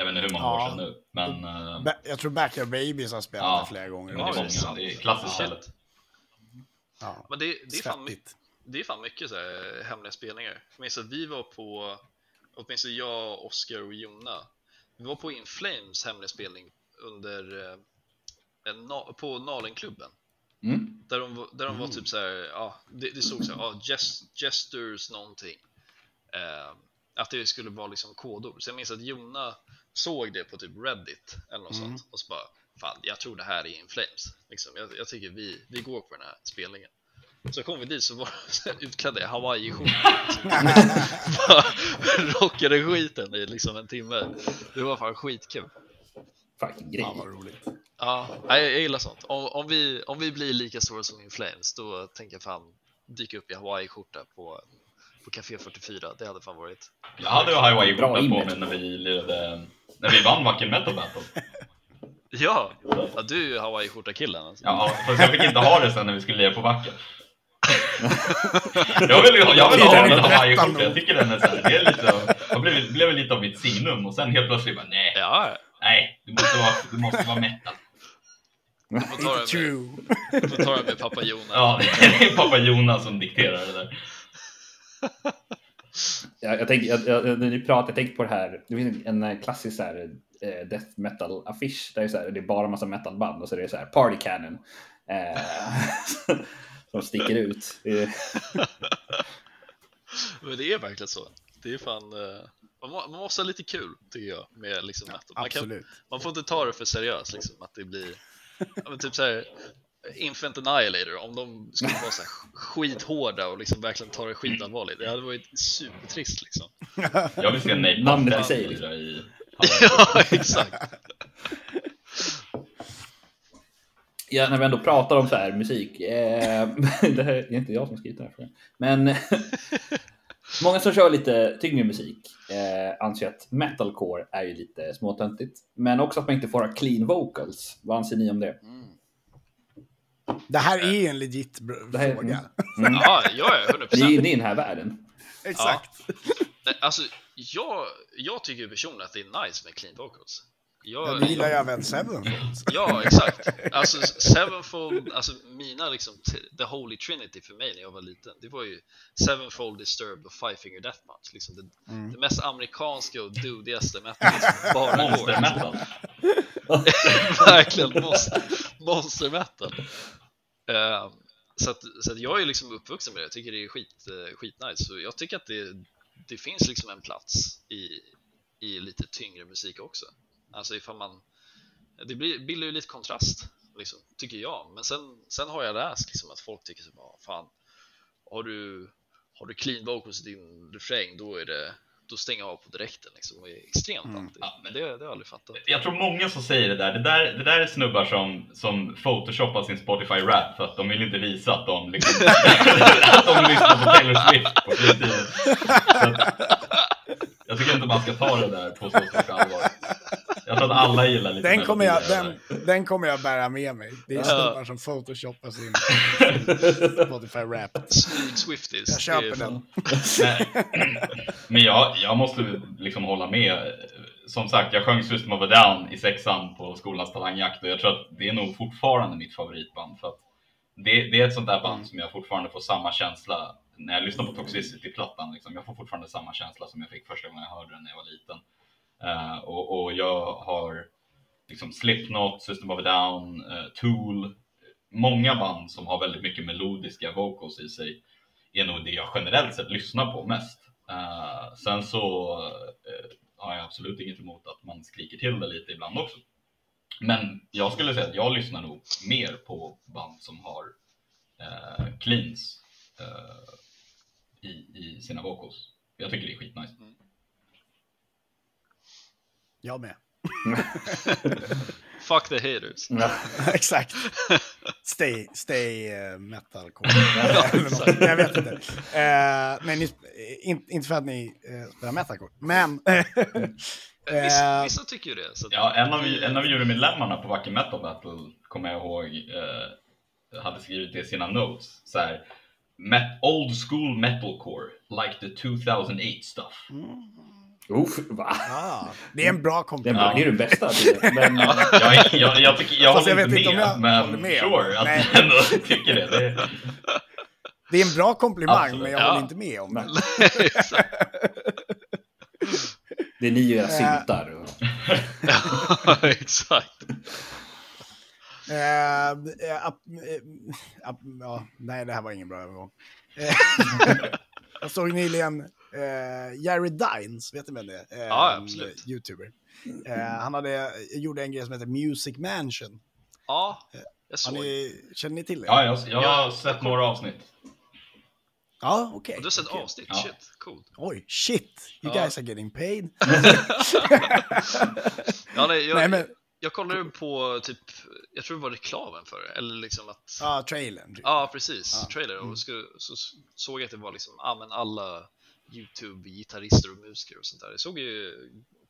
jag vet inte hur många Ja. år sedan nu. Men eh, Ba- Jag tror Backyard Babies har spelat Ja. det flera gånger. men det, är det är många, det är klassiskt Shit. ställe. Ja. Men det, det, är fan, det är fan mycket så här hemliga spelningar. Jag minns att vi var på, åtminstone jag, Oskar och Jonna, vi var på In Flames hemliga spelning under eh, en, på Nalenklubben. Mm. Där de, var- där de var typ så här, ja, det, det stod så här, ja, gest, gestures någonting. Eh, att det skulle vara liksom kodord. Så jag minns att Jonna såg det på typ Reddit eller något sånt och så bara, fan, jag tror det här är In Flames. Liksom, jag, jag tycker vi, vi går på den här spelningen. Så kom vi dit så var de utklädda i hawaii-skjortor. Liksom. Rockade skiten i liksom en timme. Det var fan skitkul. Fucking grej. Fan vad roligt. Ja, nej, jag gillar sånt. Om, om, vi, om vi blir lika stora som In Flames, då tänker jag fan dyka upp i hawaii-skjorta på, på Café 44. Det hade fan varit. Jag hade ju hawaii Bra på mig när vi lirade, när vi vann Wacken Metal Battle. Ja, ja du är ju hawaii-skjorta-killen. Alltså. Ja, fast jag fick inte ha det sen när vi skulle lira på Wacken. Jag vill, jag vill ha en hawaii-skjorta, jag tycker den är såhär, det är lite, jag blev, blev lite av mitt signum och sen helt plötsligt bara nej, Ja, nej, du måste vara, du måste vara metal. du får ta Inte det med, true. du får ta det med pappa Jonas. Ja, det är pappa Jonas som dikterar det där. Jag, jag tänker, jag, jag, när ni pratar, jag tänker på det här. Det finns en, en klassisk så här, eh, death metal affisch där det är, så här, det är bara massa metalband och så är det så här party cannon. Eh, som sticker ut. Men det är verkligen så. Det är fan... eh, Man, må, man måste ha lite kul, tycker jag, med liksom metal. Man, kan, man får inte ta det för seriöst, liksom, att det blir... Ja, men typ så här, Infant Annihilator, om de skulle vara så skithårda och liksom verkligen ta det skitallvarligt, det hade varit supertrist liksom. Jag vill se Nate Namnet i sig, i ja, exakt. Ja, när vi ändå pratar om så här musik. Eh, det här är inte jag som skrivit den här frågan. Men många som kör lite tyngre musik eh, anser att metalcore är ju lite småtöntigt. Men också att man inte får ha clean vocals. Vad anser ni om det? Det här är en legit Det här- fråga. Mm. Ja, jag är 100%. Ni är inne i den här världen. Exakt. Nej, Alltså, jag, jag tycker personligen att det är nice med clean vocals. Ja, Jag, det gillar ju även Seven. Ja, exakt. Alltså Sevenfold, alltså mina liksom, the holy trinity för mig när jag var liten, det var ju Sevenfold, Disturbed och Five Finger Death Punch. Liksom det, Mm. det mest amerikanska och dudigaste metal som bara Monster går. Metal. Verkligen monster, monster metal. Eh, så att, så att jag är liksom uppvuxen med det, jag tycker det är skit, eh, skitnice. Så jag tycker att det, det finns liksom en plats i, i lite tyngre musik också. Alltså ifall man, det blir, bildar ju lite kontrast, liksom, tycker jag. Men sen, sen har jag läst liksom att folk tycker så bara, fan, har du, har du clean vocals i din refräng, då är det då stänger jag av på direkten liksom, och är extremt anti. Ja, Men det, det har jag aldrig fattat. Jag tror många som säger det där. Det där, det där är snubbar som, som photoshoppar sin Spotify-rap för att de vill inte visa att de, liksom, att de lyssnar på Taylor Swift på fritiden. Jag tycker inte man ska ta det där på så stort allvar. Jag tror att alla gillar lite Den kommer, jag, den, den kommer jag bära med mig. Det är Ja. snubbar som photoshoppar sin Spotify rap. Swifties. Jag köper den. Men jag, jag måste liksom hålla med. Som sagt, jag sjöng System of a Down i sexan på skolans talangjakt och jag tror att det är nog fortfarande mitt favoritband. För att det, det är ett sånt där band som jag fortfarande får samma känsla när jag lyssnar på Toxicity-plattan. Liksom. Jag får fortfarande samma känsla som jag fick första gången jag hörde den när jag var liten. Uh, och, och jag har liksom Slipknot, System of a Down, uh, Tool. Många band som har väldigt mycket melodiska vocals i sig är nog det jag generellt sett lyssnar på mest. Uh, sen så har jag absolut inget emot att man skriker till det lite ibland också. Men jag skulle säga att jag lyssnar nog mer på band som har eh, cleans eh, i, i sina vocals. Jag tycker det är skitnice. Mm. Jag med. Fuck the haters. Ja. Exakt. Stay, stay uh, metalcore. Något. Jag vet inte. Uh, nej, ni, in, inte för att ni uh, spelar metalcore, men... Vissa, eh, vissa tycker ju det. Så Ja, en av, en av jurymedlemmarna på Wacken Metal Battle kommer jag ihåg eh, hade skrivit det i sina notes. Så här, Met, old school metalcore, like the 2008 stuff. Uff, va? Ah, det är en bra Den komplimang. det är den bästa. det. Men jag, jag, jag, jag, tycker, jag håller jag inte vet inte med, om jag men håller med. sure att Nej. jag ändå tycker det. det Det är en bra komplimang, Absolut. men jag Ja. håller inte med om det. Exakt. det är ni och era Äh. syntar. och- ja, exakt. Eh, eh, ap- eh, ap- ja, nej, det här var ingen bra övergång. Eh, jag såg nyligen eh, Jerry Dines, vet du vem det är? Eh, Ja, absolut. YouTuber. Eh, han hade, gjorde en grej som heter Music Mansion. Ja, jag Har såg. ni, känner ni till det? Ja, jag, jag har sett några avsnitt. Ja, okej. Du har sett okej. avsnitt? Ja. Shit, coolt. Oj, shit! You Ja. guys are getting paid. Ja, nej, jag, Nej, men, jag kollade på typ, jag tror det var reklamen för det, eller liksom att ja, trailern. typ. Ja, precis. Ja. Trailer. Mm. Och så, så såg jag att det var liksom, ja men alla YouTube-gitarrister och musiker och sånt där. Det såg ju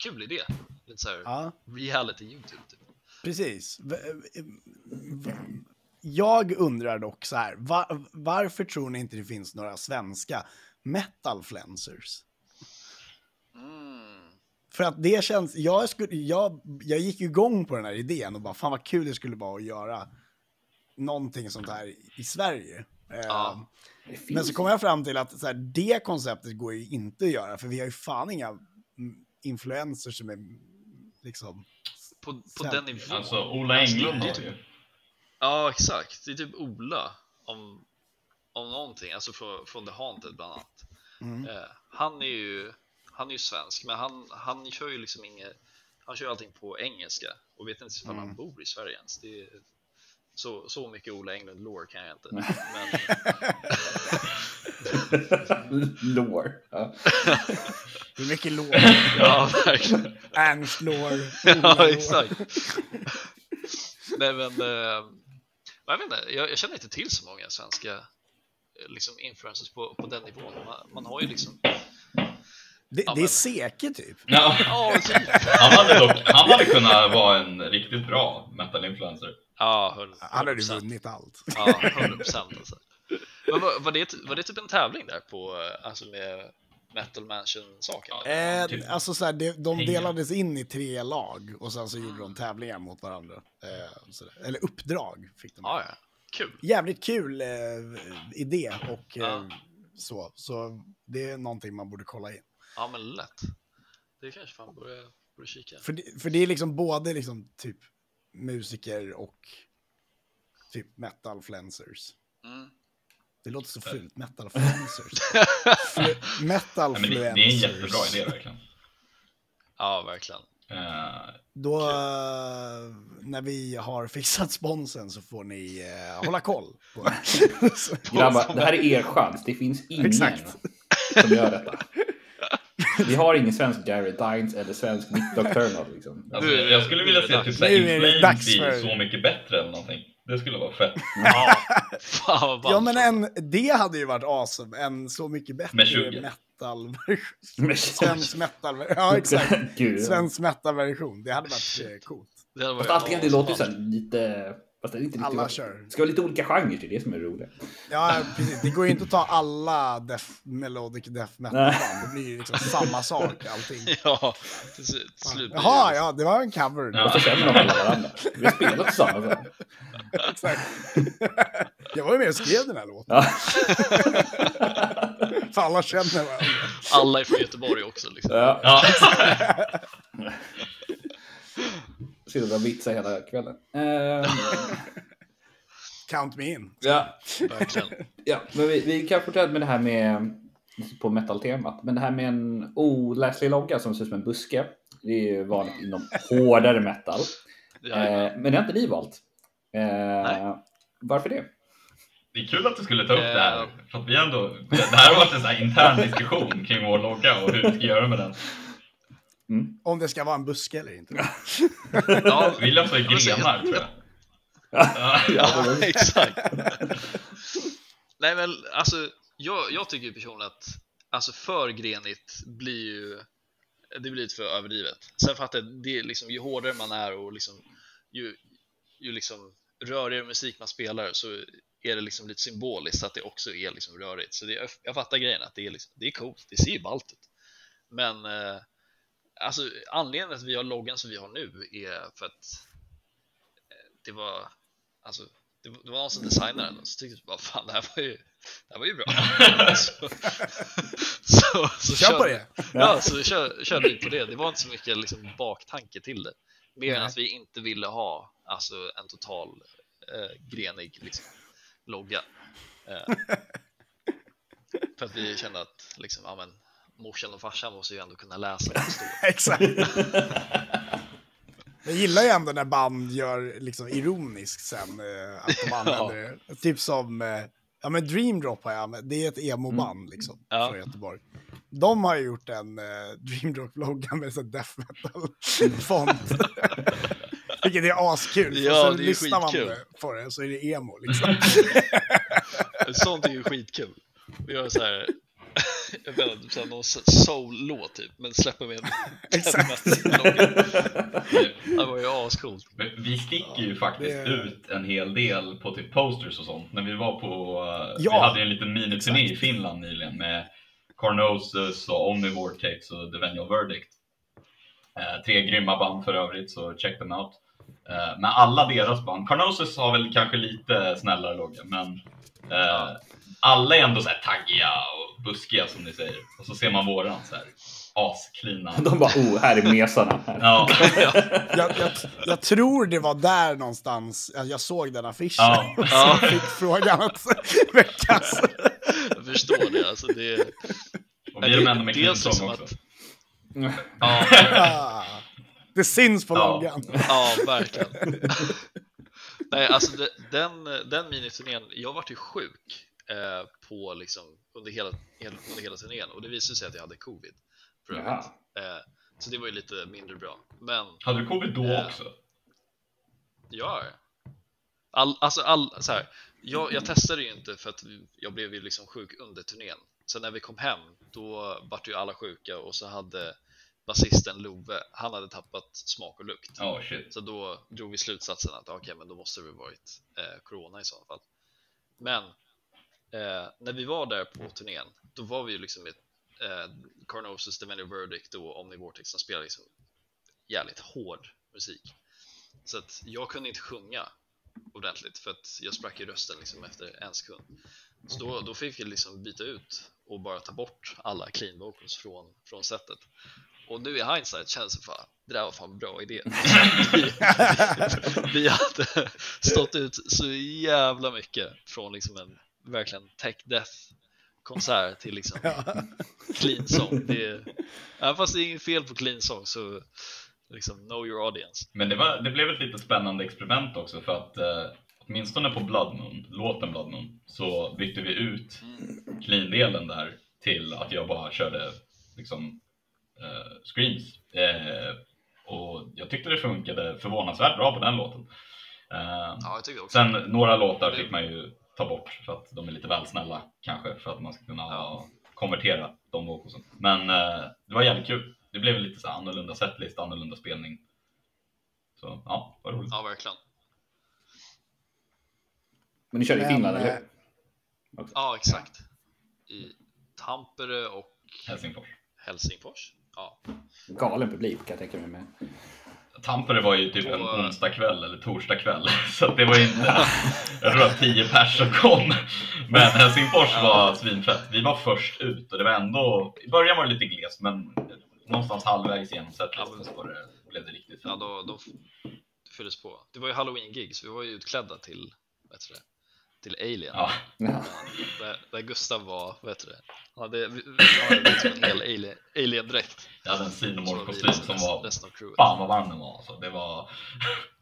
kul idé. Lite såhär Ja. reality YouTube typ. Precis. V- Jag undrar dock så här, va- varför tror ni inte det finns några svenska metal-flancers? Mm. För att det känns, jag, skulle, jag, jag gick ju igång på den här idén och bara, fan vad kul det skulle vara att göra någonting sånt här i Sverige. Ja. Men så kom jag fram till att så här, det konceptet går ju inte att göra, för vi har ju fan inga mm, influencers som är liksom... På, på den nivån. Alltså, Ola Englund det är har typ-. Ja, exakt. Det är typ Ola om, om någonting, alltså från, från The Haunted bland annat. Mm. Eh, han är ju han är ju svensk, men han, han kör ju liksom inget, han kör allting på engelska och vet inte ifall Mm. han bor i Sverige ens. Det är, så, så mycket Ola Englund lore kan jag inte. Men, Lore. Ja. Det är mycket låg. ja, verkligen. Ernst lår. Ja, exakt. Nej, men eh, jag vet inte, jag, jag känner inte till så många svenska eh, liksom influencers på, på den nivån. Man, man har ju liksom, Det, Ja, det är Seke typ. Ja, ja, typ. han, hade dock, han hade kunnat vara en riktigt bra metal-influencer. Ja, 100%. Han hade ju vunnit allt. Ja, 100 procent alltså. Men var, var, det, var det typ en tävling där på, eh, alltså med Metal Mansion-saken? Eh, Typ. alltså så här, de, de delades in i tre lag och sen så gjorde de tävlingar mot varandra. Eh, så där. Eller uppdrag fick de. Ja, ja. Kul. Jävligt kul eh, idé och eh, Ja. så. Så det är någonting man borde kolla in. Ja, men lätt. Det kanske fan borde, borde kika. För det, för det är liksom både liksom typ musiker och typ metal flancers. Mm. Det låter så fult, metal flancers. Flu- metal Ja, det, det är en jättebra idé verkligen. Ja, verkligen. Eh, Då, eh, när vi har fixat sponsen så får ni eh, hålla koll på Grabbar, det här är er chans. Det finns ingen Exakt. som gör detta. Vi har ingen svensk Jared Dines eller svensk Nick Nocturnal. Liksom. alltså, jag skulle vilja se typ såhär är det In dags Flames för- i Så mycket bättre eller någonting. Det skulle vara fett. Ja, fan men en, det hade ju varit awesome. En så mycket bättre Med 20. metal Svensk metal Ja, exakt. Gud. Svensk metal-version. Det hade varit eh, coolt. Det hade varit Fast allting, det låter ju lite... Fast det är inte riktigt Alla vad- kör. Det ska vara lite olika genrer till det som är roligt. Ja, precis. Det går ju inte att ta alla death, melodic death metal-band. Det blir ju liksom samma sak, allting. Ja, till slut det Jaha, liksom- ja, det var en cover. Ja. Och så känner de alla varandra. Vi har spelat tillsammans. Exakt. Jag var ju med och skrev den här låten. Ja. För alla känner varandra. Alla är från Göteborg också liksom. Ja. Ja. Sitter och vitsar hela kvällen. Ehm, Count me in. ja. Verkligen. Ja, men vi, vi kan fortsätta med det här med på metal-temat. Men det här med en oläslig logga som ser ut som en buske. Det är ju vanligt inom hårdare metal. Ja, Eh, men det har inte ni valt. Eh, Nej. varför det? Det är kul att du skulle ta upp det här. Eh. För att vi ändå, det det här har varit en sån här intern diskussion kring vår logga och hur vi ska göra med den. Om det ska vara en buske eller inte. ja, William sa grenar tror jag. Ja. exakt. Nej men alltså, jag, jag tycker ju personligen att alltså för grenigt blir ju det blir lite för överdrivet. Sen fattar jag, det är liksom, ju hårdare man är och liksom, ju, ju liksom rörigare musik man spelar så är det liksom lite symboliskt att det också är liksom rörigt. Så det, jag fattar grejen att det är, liksom, det är coolt, det ser ju ballt ut. Men eh, alltså anledningen till att vi har loggan som vi har nu är för att eh, det var, alltså det, var- det var någon som designade den och så tyckte jag bara fan det här var ju, det här var ju bra. så, så, så Kör på det! Ja, så kör, körde vi på det. Det var inte så mycket liksom, baktanke till det. Mer än att vi inte ville ha alltså, en total eh, grenig liksom, logga. Eh, för att vi kände att liksom, ja, men, morsan och farsan måste ju ändå kunna läsa. Exakt. Jag gillar ju ändå när band gör liksom ironiskt sen eh, att de använder det. Typ som, eh, ja men Dream Drop har jag använt, det är ett emo-band liksom Ja. från Göteborg. De har gjort en eh, Dream Drop-logga med så death metal-font. Vilket är askul. Ja, och så det lyssnar man skitkul. på det så är det emo liksom. Sånt är ju skitkul. Vi gör så här, jag vet inte, här, någon soul-låt typ, men släpper med en Exakt. Det var ju ascoolt. Men Vi sticker ju faktiskt det- ut en hel del på typ posters och sånt. När vi var på, eh, Ja, vi hade en liten miniturné i. Finland nyligen med Carnosus och Omnivortex och The Venial Verdict. Eh, tre grymma band för övrigt, så check them out. Eh, men alla deras band, Carnosus har väl kanske lite snällare logga, men eh, alla är ändå så här taggiga och buskiga som ni säger. Och så ser man våran så här asklina. De bara, oh, här är mesarna. Ja, jag, jag, jag tror det var där någonstans jag, såg den affischen. Ja. Och så Ja. fick frågan att väckas. Jag förstår det. Alltså det och vi är de enda med klinsång också. att- ja, Ah, det syns på Ja. loggan. ja, verkligen. Nej, alltså det, den, den miniturnén, jag vart ju sjuk eh, på liksom under hela, hela, under hela turnén och det visade sig att jag hade covid. För övrigt. Eh, så det var ju lite mindre bra. Men Hade du covid då Ja. också? Ja. All, alltså all, så här, jag, jag testade ju inte för att jag blev ju liksom sjuk under turnén. Så när vi kom hem, då vart ju alla sjuka och så hade basisten Love, han hade tappat smak och lukt. Shit. Så då drog vi slutsatsen att okej, men då måste det varit eh, corona i så fall. Men eh, när vi var där på turnén, då var vi ju liksom ett eh, Carnosus, The Many Verdict och Omnivortex som spelade liksom jävligt hård musik. Så att jag kunde inte sjunga ordentligt för att jag sprack i rösten liksom efter en sekund. Så då, då fick jag liksom byta ut och bara ta bort alla clean vocals från, från setet. Och nu i hindsight känns det fan, det där var fan bra idé. vi, vi hade stått ut så jävla mycket från liksom en verkligen tech death konsert till liksom clean song. Det är, även fast det är inget fel på clean song så liksom know your audience. Men det, var, det blev ett lite spännande experiment också för att eh, åtminstone på Blood Moon, låten Blood Moon, så bytte vi ut clean-delen där till att jag bara körde liksom eh, screams. Eh, och jag tyckte det funkade förvånansvärt bra på den låten. Eh, Ja, jag tycker också. sen några låtar fick man ju ta bort för att de är lite väl snälla kanske för att man ska kunna Ja. konvertera de vocalsen. Men eh, det var jävligt kul. Det blev lite så här annorlunda setlist, annorlunda spelning. Så ja, vad roligt. Ja, verkligen. Men ni körde i Men, Finland, eller eh, hur? Också. Ja, exakt. I Tampere och Helsingfors. Helsingfors. Ja, Galen publik kan jag tänka mig. Med. Tampere var ju typ en onsdag kväll eller torsdag kväll. Så det var inte, jag tror att tio pers som kom. Men Helsingfors var svinfett. Vi var först ut och det var ändå, i början var det lite glest men någonstans halvvägs genom setlisten så det, blev det riktigt ja fint. då, då det fylldes på. Det var ju halloween-gig, så vi var ju utklädda till, vad heter det, till Alien. Ja, Ja. Där, där Gustav var, vad heter det, han hade, han hade liksom en hel alien, alien-dräkt. jag hade en liksom som var, resten av crewet. fan vad varm den var alltså. Det var,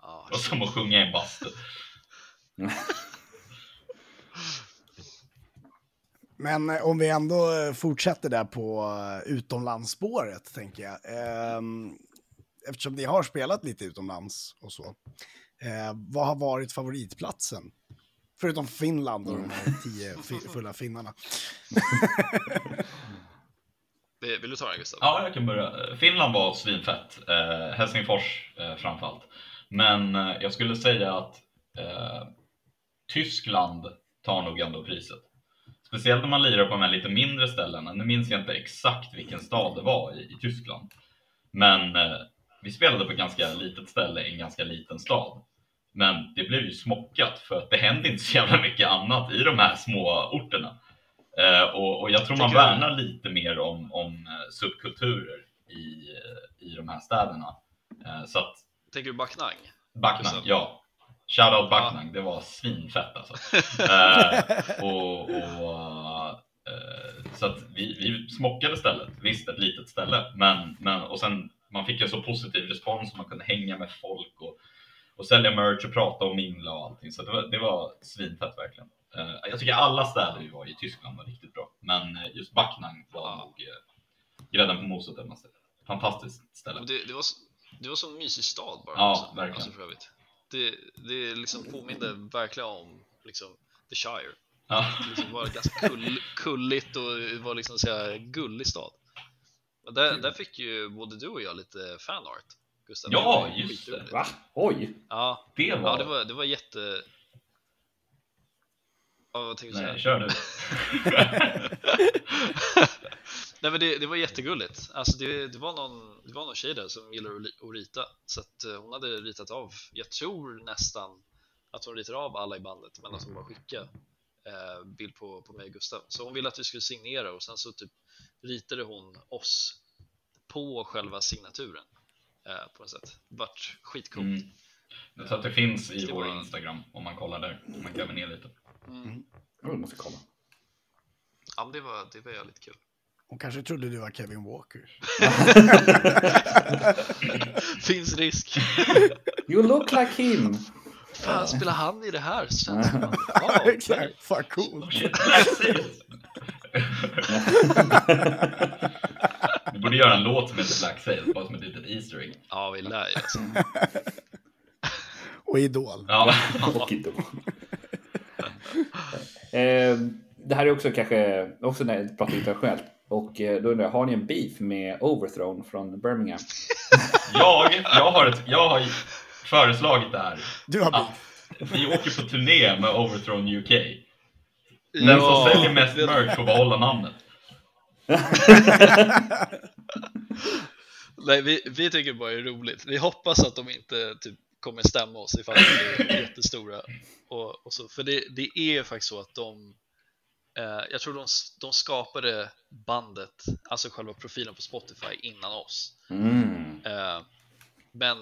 Ja, det var som att sjunga i en bastu. Men eh, om vi ändå eh, fortsätter där på eh, utomlandsspåret, tänker jag. Ehm, Eftersom ni har spelat lite utomlands och så. Vad har varit favoritplatsen? Förutom Finland och de här tio fi- fulla finnarna. Vill, vill du ta den Gustav? Ja, jag kan börja. Finland var svinfett. Eh, Helsingfors eh, framförallt. Men eh, jag skulle säga att eh, Tyskland tar nog ändå priset. Speciellt när man lirar på de här lite mindre ställena. Nu minns jag inte exakt vilken stad det var i, i Tyskland. Men eh, vi spelade på ett ganska litet ställe i en ganska liten stad. Men det blev ju smockat för att det hände inte så jävla mycket annat i de här små orterna. Eh, och, och jag tror man värnar lite mer om, om eh, subkulturer i, eh, i de här städerna. Eh, så att Tänker du Backnang? Backnang, ja. Shoutout Backnang, det var svinfett alltså. eh, och, och, eh, så att vi, vi smockade stället, visst ett litet ställe, men, men och sen man fick ju så positiv respons, man kunde hänga med folk och, och sälja merch och prata och mingla och allting. Så det var, det var svinfett verkligen. Eh, jag tycker alla städer vi var i Tyskland var riktigt bra, men eh, just Backnang var nog eh, grädden på moset. jag säga. Fantastiskt ställe. Det, det, var, så- det var så en mysig stad bara. Ja, också, verkligen. Alltså för övrigt. Det, det liksom påminde verkligen om liksom, The Shire. Ja. Det liksom var ganska kull, kulligt och var liksom så här gullig stad. Där, där fick ju både du och jag lite fanart. Gustav. Ja, just det. Va? Oj! Ja, Det var... ja det, var, det var jätte... Ja, vad tänkte du Nej, säga? kör du. Nej men det, det var jättegulligt. Alltså det, det, var någon, det var någon tjej där som gillar att, rita. Så att eh, hon hade ritat av, jag tror nästan att hon ritade av alla i bandet men att hon bara skickade eh, bild på, på mig och Gustav. Så hon ville att vi skulle signera och sen så typ ritade hon oss på själva signaturen. Eh, på något sätt. Det vart skitcoolt. Mm. Så att det finns i vår Instagram om man kollar där. Om man gräver ner lite. Mm. Jag måste kolla. Ja men det var, det var jävligt kul. Hon kanske trodde du var Kevin Walker. Finns risk. You look like him! Fan, spelar han i det här? Känns som. Exakt, fan coolt. Borde göra en låt som heter Black Sails, bara som ett litet Easter egg. ja vi lär ju alltså. Och Idol. Ja, Och Idol. eh, det här är också kanske, också när jag pratar internationellt. Och eh, då undrar jag, har ni en beef med Overthrown från Birmingham? jag, jag, har ett, jag har föreslagit det här. Du har Att bil. vi åker på turné med Overthrown UK. Den som säljer mest merch får behålla namnet. Nej, vi, vi tycker bara det är roligt. Vi hoppas att de inte typ, kommer stämma oss ifall vi blir jättestora. Och, och så, för det, det är faktiskt så att de, eh, jag tror de, de skapade bandet, alltså själva profilen på Spotify innan oss. Mm. Eh, men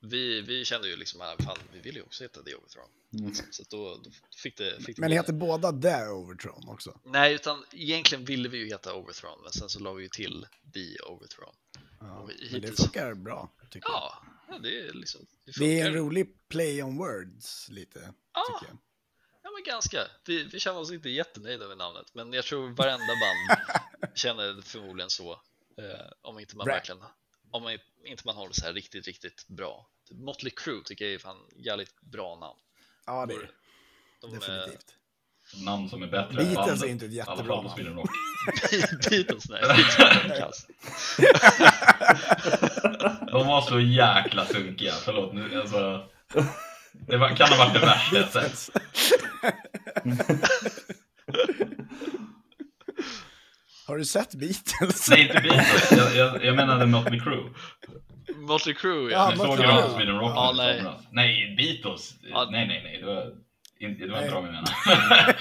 vi, vi kände ju liksom att fan, vi vill ju också heta The Overthrown. Mm. Så då, då fick det, fick det Men heter båda The Overtron också? Nej, utan egentligen ville vi ju heta Overthrown, men sen så la vi ju till The Overthrown. Ja. Och Men det hittills- funkar bra, tycker jag. Ja, ja, det är liksom... Det, Det är en rolig play on words, lite, Ja. tycker jag. Ja, men ganska. Vi, vi känner oss inte jättenöjda med namnet, men jag tror varenda band känner förmodligen så. Eh, om inte man Bra. verkligen, om man, inte man har det så här riktigt, riktigt bra. Typ Motley Crue tycker jag är fan jävligt bra namn. Ja, det är De, eh, definitivt. Namn som är bättre Beatles än bandet. är inte ett jättebra namn. Beatles, nej. Beatles är. De var så jäkla sunkiga, förlåt nu. Alltså, det var, kan ha varit det värsta jag sett. Har du sett Beatles? Nej, inte Beatles. Jag, jag, jag menade Mötley Crüe. Motley Crue, Ja, ja. Jag såg Crüe. dem på Sweden Rock Ja, nej. Nej, Beatles. Ja. Nej, nej, nej. Det var inte, det var Nej. inte de jag menade.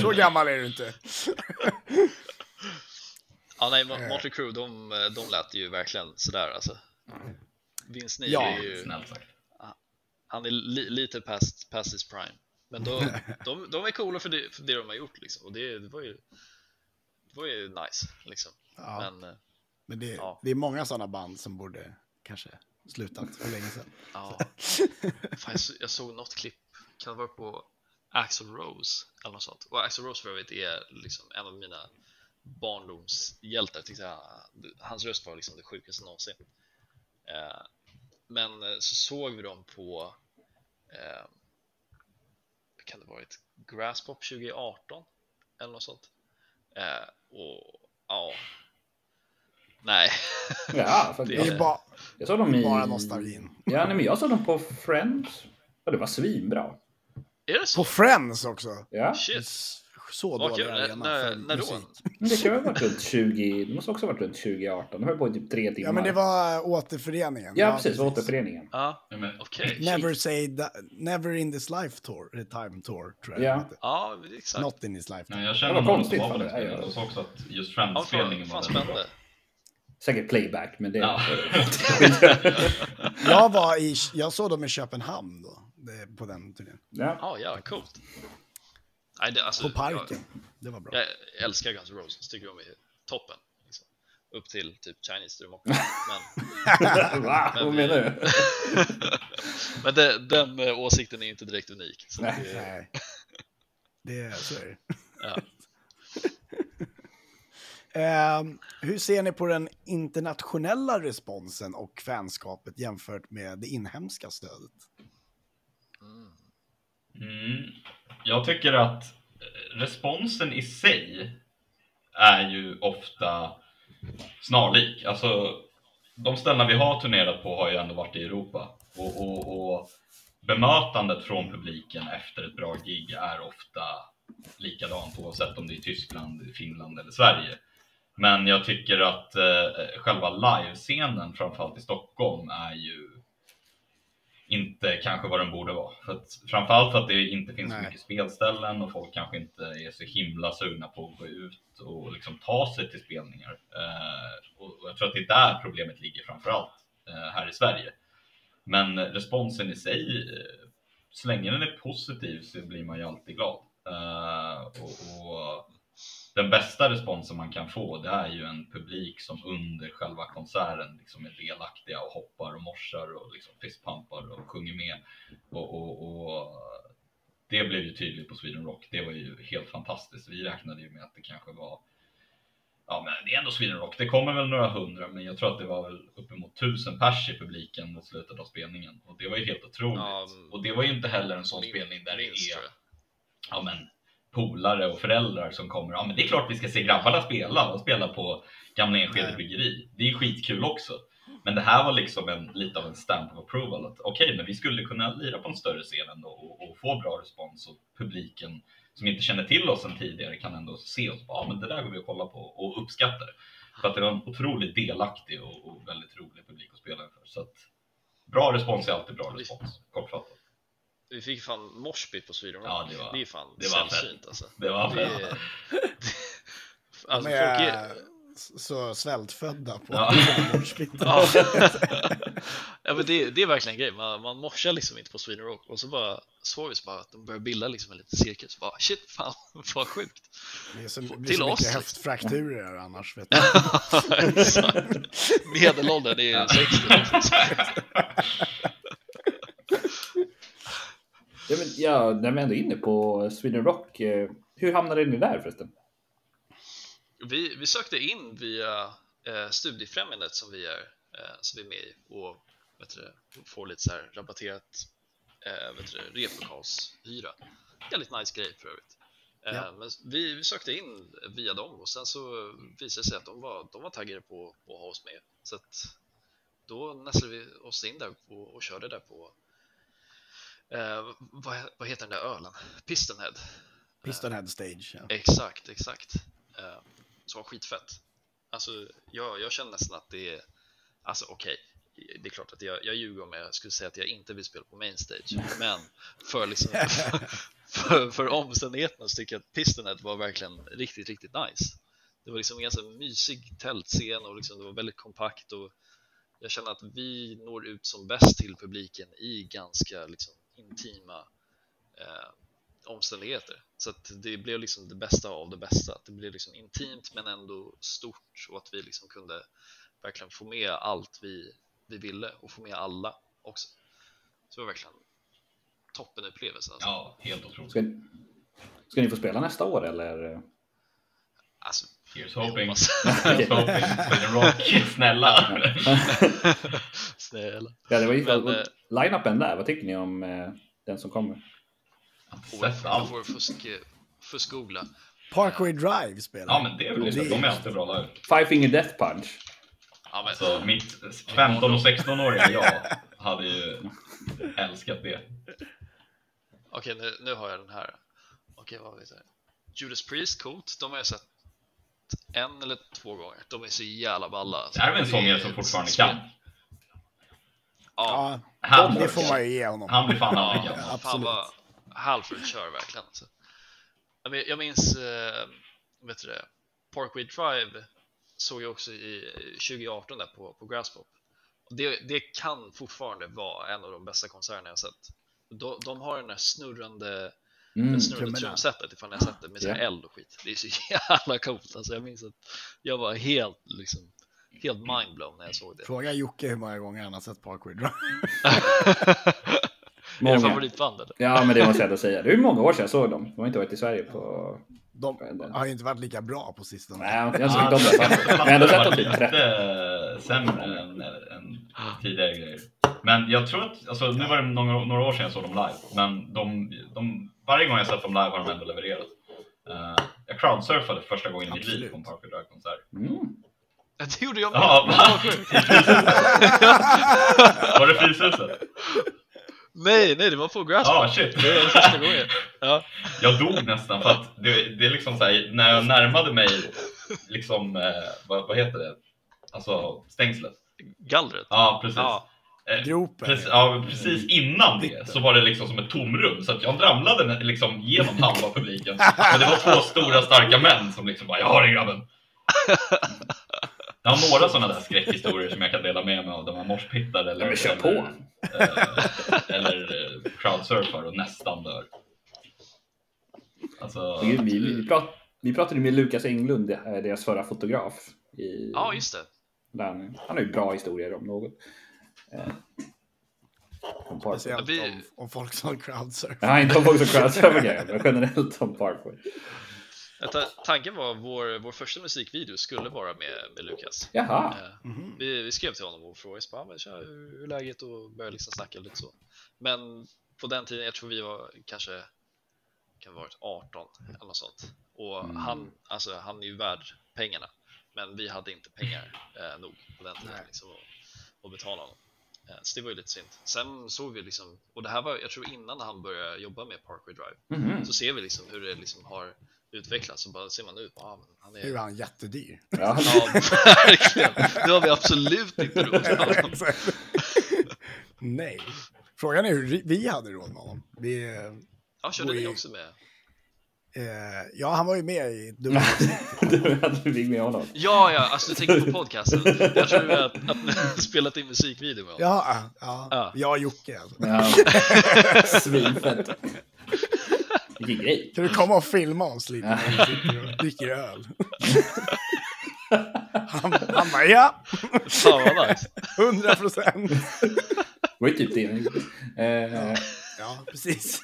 Så gammal är du inte. ja, nej, Mo- Motley Crue, de, de lät ju verkligen sådär alltså. Vince Neil Ja, är ju... Snällt sagt. han är li, lite past, past his prime. Men de, de, de är coola för det, för det de har gjort liksom. Och det, det, var ju, det var ju nice liksom. Ja, Men eh, men det, ja. det är många sådana band som borde kanske slutat för länge sedan. ja. Fan, jag, så, jag såg något klipp, kan det vara på Axl Rose eller något sånt. Och Axl Rose för övrigt är liksom en av mina barndomshjältar. Tyckte jag. Hans röst var liksom det sjukaste någonsin. Eh, men eh, så såg vi dem på eh, kan det varit Grasspop 2018 eller något sånt. Eh, och ja, nej, Ja, för Det Det är jag, bara, jag såg dem i... bara nostalgin. Ja, nej, men jag såg dem på Friends. Och det var svinbra. är det så? På Friends också. Ja. Shit. Det så dålig kul. arena När- för när då? musik. Det kan väl ha varit runt 20, det måste också ha varit runt 2018. Det höll på i typ tre timmar. Ja, men det var återföreningen. Ja, precis, återföreningen. Ja, Ja, men, okej. Never say that, never in this life tour, eh, time tour, tror jag Ja. det. Ja, exakt. Not in this life. nej, Time. jag känner Det var konstigt, som var på det och sa också att just Ja, fan, Friends-spelningen fan var väldigt. Säkert playback, men det... Ja. Jag, var i, jag såg dem i Köpenhamn då, det, på den turnén. ja. Ja, ja, coolt. Nej, det, alltså, På parken. Det var bra. Jag, jag älskar Guns N' Roses, tycker de är toppen. Liksom. Upp till typ Chinese Drum också. Men, Va? Men Vad menar du? men det, den eh, åsikten är inte direkt unik. Så Nej. det, Nej. Det, så är det. ja. Ehm, hur ser ni på den internationella responsen och fanskapet jämfört med det inhemska stödet? Mm. Jag tycker att eh, responsen i sig är ju ofta snarlik. Alltså, de ställen vi har turnerat på har ju ändå varit i Europa. Och, och, och bemötandet från publiken efter ett bra gig är ofta likadant oavsett om det är Tyskland, Finland eller Sverige. Men jag tycker att eh, själva livescenen, framförallt i Stockholm, är ju inte kanske vad den borde vara. För att, framförallt för att det inte finns så Nej. mycket spelställen och folk kanske inte är så himla sugna på att gå ut och liksom ta sig till spelningar. Eh, och, och jag tror att det är där problemet ligger framförallt eh, här i Sverige. Men responsen i sig, eh, så länge den är positiv så blir man ju alltid glad. Eh, och, och den bästa responsen man kan få det är ju en publik som under själva konserten liksom är delaktiga och hoppar och morsar och liksom fistpumpar och sjunger med. Och, och, och det blev ju tydligt på Sweden Rock. Det var ju helt fantastiskt. Vi räknade ju med att det kanske var Ja men det är ändå Sweden Rock. Det kommer väl några hundra men jag tror att det var väl uppemot tusen pers i publiken mot slutet av spelningen. Och det var ju helt otroligt. Ja, och det var ju inte heller en sån spelning där det är ja, men, polare och föräldrar som kommer. Ja, men det är klart vi ska se grabbarna spela. De spelar på Gamla Enskede Nej. bryggeri. Det är skitkul också. Men det här var liksom en, lite av en stamp of approval. att Okej, men vi skulle kunna lira på en större scen ändå och, och få bra respons och publiken som inte känner till oss sedan tidigare kan ändå se oss. Ja, men det där går vi att kolla på och uppskatta det. För att det var en otroligt delaktig och, och väldigt rolig publik att spela inför. Så att bra respons är alltid bra respons, kortfattat. Vi fick fan moshpit på Sweden Rock. Ja, det var- det är fan det var sällsynt alltså. Det var Det, är- alltså, De folk är så svältfödda på Ja. moshpiten. Ja. ja men det, det är verkligen en grej, man, man morsar liksom inte på Sweden Rock och så bara såg vi så bara att de börjar bilda liksom en liten cirkel så bara shit fan vad sjukt Det är så, det blir Till så oss, mycket höftfrakturer annars. Vet du. Medelåldern är 60 liksom. Ja, men, ja, när vi ändå är inne på Sweden Rock, eh, hur hamnade ni där förresten? vi, vi sökte in via eh, Studiefrämjandet som vi är, eh, som vi är med i och vet du, får lite så här rabatterat eh, vet du, det, replokalshyra. Jävligt nice grej för övrigt. Eh, Ja. Men vi, vi sökte in via dem och sen så visade det sig att de var, de var taggade på, på att ha oss med. Så att då nästlade vi oss in där och, och körde där på eh, vad, vad heter den där ölen? Pistonhead. Pistonhead stage. Ja. Exakt, exakt. Eh, Så var skitfett. Alltså, jag, jag känner nästan att det är, alltså okej, det är klart att jag, jag ljuger om jag skulle säga att jag inte vill spela på main stage, men för, liksom, för, för omständigheterna så tycker jag att Pistonhead var verkligen riktigt, riktigt nice. Det var liksom en ganska mysig tältscen och liksom, det var väldigt kompakt och jag känner att vi når ut som bäst till publiken i ganska liksom, intima eh, omständigheter. Så att det blev liksom det bästa av det bästa. Det blev liksom intimt men ändå stort och att vi liksom kunde verkligen få med allt vi, vi ville och få med alla också. Så det var verkligen toppenupplevelse. Alltså. Ja, helt otroligt. Ska, ska ni få spela nästa år eller? Alltså, Here's hoping. hoppas. Here's hoping. Sweden Rock, snälla. Snälla. Ja, det var ju Men, eh, line-upen där. Vad tycker ni om eh, den som kommer? Allt. får fusk, fuskgoogla. Parkway Drive spelar Ja, men det är väl Det- De är alltid bra live. Five Finger Death Punch. Ja, men, Så mitt 15 och 16-åriga jag hade ju älskat det. Okej, nu, nu har jag den här. Okej, vad jag? Judas Priest, coolt. De har jag sett en eller två gånger. De är så jävla balla. Alltså. Det här är väl en sångare som fortfarande kan. Ja, Ja, Han, det får man ju ge honom. han blir fan aldrig ja absolut. vad Halford kör verkligen. Alltså. Jag min- Jag minns, eh, vet du det, Parkway Drive såg jag också i 2018 där på, på Grasspop. Och Det, det kan fortfarande vara en av de bästa konserterna jag sett. De, de har den där snurrande, Mm. snurrande trumsetet ifall ni har sett det med Ja. eld och skit. Det är så jävla coolt. Alltså jag minns att jag var helt liksom helt mindblown när jag såg det. Fråga Jocke hur många gånger han har sett Parkway Drive. Är det favoritband eller? Ja, men det måste jag ändå säga. Det är många år sedan jag såg dem. De har inte varit i Sverige på... De har ju inte varit lika bra på sistone. Nej, jag har inte sett dem. där. Men jag har ändå sett dem typ 30. lite sämre än, än tidigare grejer. Men jag tror att, alltså nu var det några, några år sedan jag såg dem live, men de, de, varje gång jag sett dem live har de ändå levererat. Uh, jag crowdsurfade första gången i mitt liv på en Parker Drive-konsert. Mm. Det gjorde jag med. Ja, va? Var det Fryshuset? nej, nej, det var på Grass. Ja, shit. Det är första gången. Ja. Jag dog nästan för att det, det är liksom så här, när jag närmade mig, liksom, eh, vad, vad heter det? Alltså stängslet. Gallret. Ja, precis. Ja. Eh, Gropen. Precis, ja, precis innan det så var det liksom som ett tomrum så att jag ramlade liksom genom halva publiken. Men det var två stora starka män som liksom bara, jag har dig grabben. Jag har några sådana där skräckhistorier som jag kan dela med mig av där man morspittar eller, Ja, kör eller, på. eh, eller eh, crowdsurfar och nästan dör. Alltså, Vi, vi, vi, prat, vi pratade med Lukas Englund, eh, deras förra fotograf. I, ja, just det. där han, har ju bra historier om något. Om. Speciellt om, om folk som crowdsurf. Ja, inte om folk som crowdsurfar men generellt om Parkway. Tanken var vår, vår första musikvideo skulle vara med, med Lukas. Jaha. Eh, vi, vi skrev till honom och frågade bara, "Ah, men, tja, hur, hur läget och började liksom snacka lite så. Men på den tiden, jag tror vi var kanske kan ha varit 18 eller något sånt. Och han, alltså, han är ju värd pengarna. Men vi hade inte pengar eh, nog på den tiden liksom, att, att betala honom. Eh, så det var ju lite synd. Sen såg vi liksom, och det här var jag tror innan han började jobba med Parkway Drive. Mhm. Så ser vi liksom hur det liksom har utvecklats och bara ser man ut, ah, men han Nu är är han jättedyr. Ja. Ja, verkligen. Det har vi absolut inte råd med. Exakt. Nej. Frågan är hur vi hade råd med honom. Vi, Ja, körde ni också med? eh, ja, han var ju med i dubbel. du hade vi med honom. Ja, ja, alltså du tänker på podcasten. Jag tror att, att ni har spelat in musikvideo med honom. Ja, ja, Ja. jag och Jocke. Alltså. Ja. Svinfett. Vilken grej. Kan du komma och filma oss lite när vi sitter och dricker öl? Han, han bara ja, Fan vad nice. 100 procent. Det var ju typ det. Eh, Ja, precis.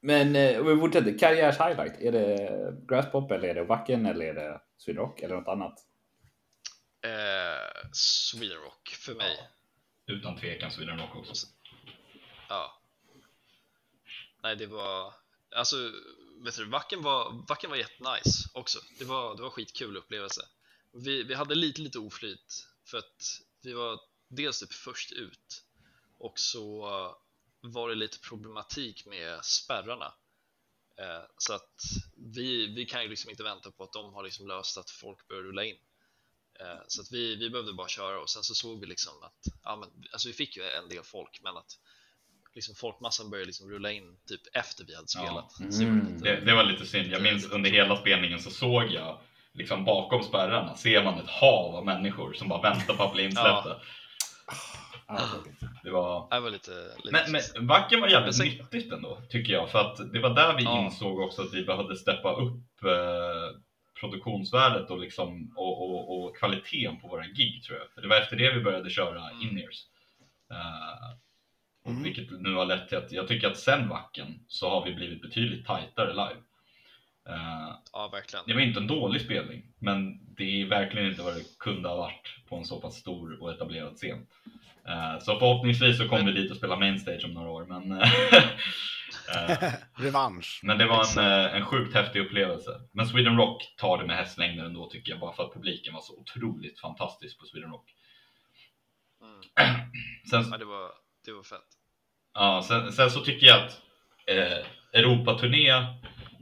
Men eh, om vi fortsätter, karriärs highlight. Är det Grasspop eller är det Wacken eller är det Sweden Rock eller något annat? Eh, Sweden Rock för mig. utan tvekan Sweden Rock också. Nej, det var... Alltså, vet du, vacken var, vacken var jättenice också. Det var, det var skitkul upplevelse. Vi, vi hade lite, lite oflyt för att vi var dels typ först ut och så var det lite problematik med spärrarna. Eh, så att vi, vi kan ju liksom inte vänta på att de har liksom löst att folk börjar rulla in. Eh, så att vi, vi behövde bara köra och sen så såg vi liksom att, ja men, alltså vi fick ju en del folk men att liksom folkmassan började liksom rulla in typ efter vi hade spelat. Ja. Så det var Mm. lite- Det, det var lite synd. Jag minns under hela spelningen så såg jag liksom bakom spärrarna ser man ett hav av människor som bara väntar på att bli insläppta. Okej. Det var... Det var lite, lite Men, men Wacken var jävligt sen- nyttigt ändå, tycker jag. För att det var där vi Ja. insåg också att vi behövde steppa upp eh, produktionsvärdet och, liksom, och, och, och kvaliteten på våra gig, tror jag. För det var efter det vi började köra Mm. in-ears. Eh, och Mm. Vilket nu har lett till att jag tycker att sen Wacken så har vi blivit betydligt tajtare live. Eh, Ja, verkligen. det var inte en dålig spelning, men det är verkligen inte vad det kunde ha varit på en så pass stor och etablerad scen. Eh, Så förhoppningsvis så kommer vi dit och spela mainstage om några år, men, eh, Revansch. men det var en, en sjukt häftig upplevelse. Men Sweden Rock tar det med hästlängder ändå tycker jag, bara för att publiken var så otroligt fantastisk på Sweden Rock. Mm. Sen, Ja, det var, det var fett. Ja, sen, sen så tycker jag att eh, Europaturné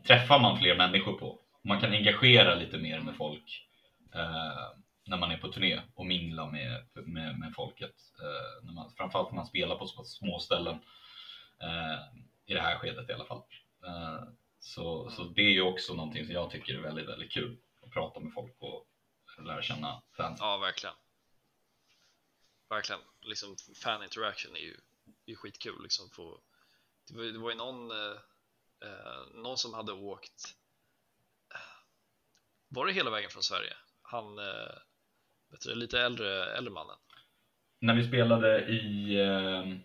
träffar man fler människor på. Man kan engagera lite mer med folk eh, när man är på turné och mingla med, med, med folket. Eh, när man, framförallt när man spelar på så små ställen. Eh, I det här skedet i alla fall. Eh, så, så det är ju också någonting som jag tycker är väldigt, väldigt kul. Att prata med folk och lära känna fans. Ja, verkligen. Verkligen. Liksom, fan interaction är ju, är ju skitkul. Liksom, få, det, var, det var ju någon, eh, eh, någon som hade åkt var det hela vägen från Sverige? Han, eh, vet du, lite äldre, äldre mannen. När vi spelade i... Eh...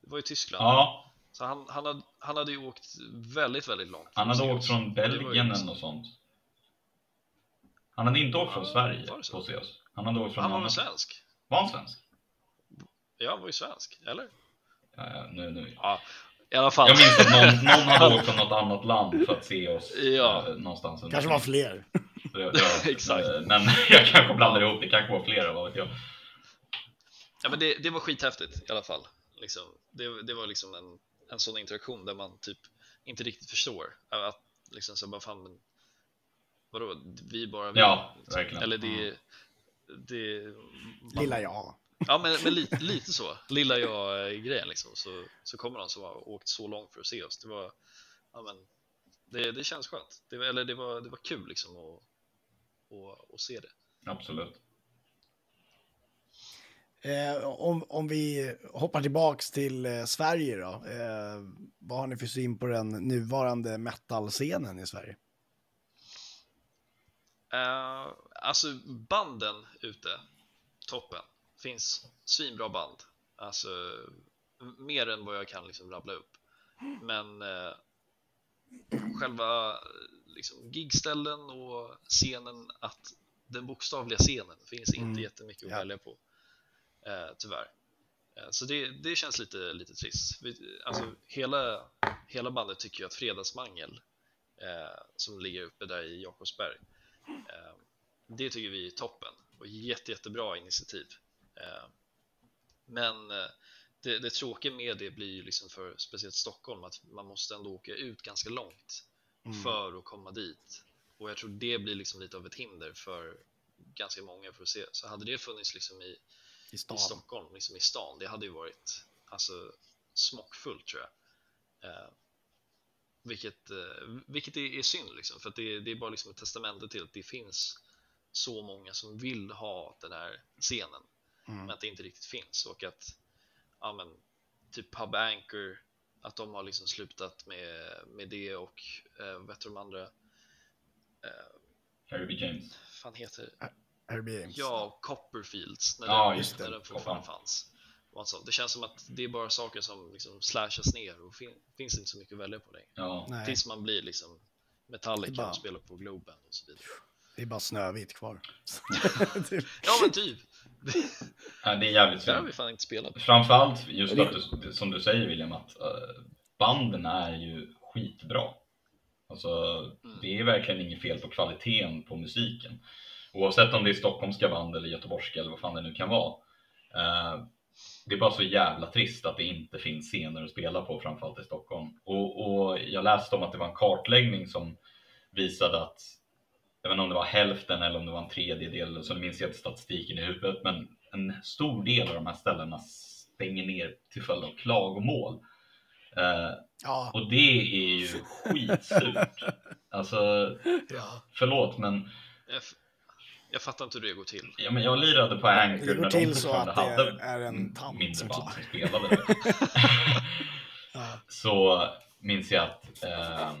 Det var i Tyskland. Ja. Så han, han, hade, han hade ju åkt väldigt, väldigt långt. Han hade åkt från ju Belgien liksom- eller något sånt. Han hade inte åkt från Sverige på oss. Han hade åkt från Han var väl svensk? Var han svensk? Ja, han var ju svensk, eller? Ja, ja, nu, nu. Ja, i alla fall. Jag minns att någon, någon hade åkt från något annat land för att se oss Ja. eh, någonstans. Kanske var fler. Exakt. eh, Men jag kanske blandar ihop det, kanske var flera, vad vet jag. Ja, men det, det var skithäftigt i alla fall. Liksom, det, det var liksom en, en sån interaktion där man typ inte riktigt förstår. Att liksom så bara fan, men vadå, vi är bara vi. Ja, verkligen. Eller det, det Lilla jag. Ja, men, men lite, lite så. Lilla jag-grejen liksom. Så, så kommer någon som har åkt så långt för att se oss. Det var, ja men, det, det känns skönt. Det, var- eller det var, det var kul liksom att, att, att se det. Absolut. Eh, om, om vi hoppar tillbaks till eh, Sverige då. Eh, vad har ni för syn på den nuvarande metal-scenen i Sverige? Uh, alltså banden ute, toppen. Finns svinbra band. Alltså mer än vad jag kan liksom rabbla upp. Men eh, själva liksom, gigställen och scenen, att den bokstavliga scenen finns inte Mm. jättemycket att Ja. välja på. Eh, tyvärr. Så det, det känns lite, lite trist. Alltså, hela, hela bandet tycker ju att Fredagsmangel, eh, som ligger uppe där i Jakobsberg, Det tycker vi är toppen och jätte, jättebra initiativ. Eh, Men eh, det, det tråkiga med det blir ju liksom för speciellt Stockholm att man måste ändå åka ut ganska långt för att komma dit. Och jag tror det blir liksom lite av ett hinder för ganska många för att se. Så hade det funnits liksom i, I i? Stockholm, liksom i stan, det hade ju varit alltså, smockfullt tror jag. Vilket, eh, vilket är, är synd, liksom, för att det, det är bara liksom ett testamente till att det finns så många som vill ha den här scenen, men att det inte riktigt finns. Och att ja, men, typ Pub Anchor, att de har liksom slutat med, med det och eh, vad heter de andra? Eh, B. James. fan heter Herbie James. Ja, Copperfields, när, Ja, den, just det. när den fortfarande fanns. Och så. Det känns som att det är bara saker som liksom slashas ner och fin finns inte så mycket att välja på längre. Ja. Nej, Tills man blir liksom Metallica Bara- och spelar på Globen och så vidare. det är bara Snövit kvar. Ja men typ, Ja, det är jävligt där har synd. vi fan inte spelat. Framförallt just att du, som du säger William, att eh, banden är ju skitbra. Alltså, det är verkligen inget fel på kvaliteten på musiken. Oavsett om det är stockholmska band eller göteborgska eller vad fan det nu kan vara. Det är bara så jävla trist att det inte finns scener att spela på, framförallt i Stockholm. Och, och jag läste om att det var en kartläggning som visade att, jag vet inte om det var hälften eller om det var en tredjedel, så minns jag inte statistiken i huvudet, men en stor del av de här ställena stänger ner till följd av klagomål. Eh, Ja, och det är ju skitsurt. Alltså, ja. förlåt men, Jag, fattar inte hur det går till. ja, men jag lirade på Anchor Det går när till de så att det hade är en tant mindre som band som spelade. Ja. så minns jag att eh,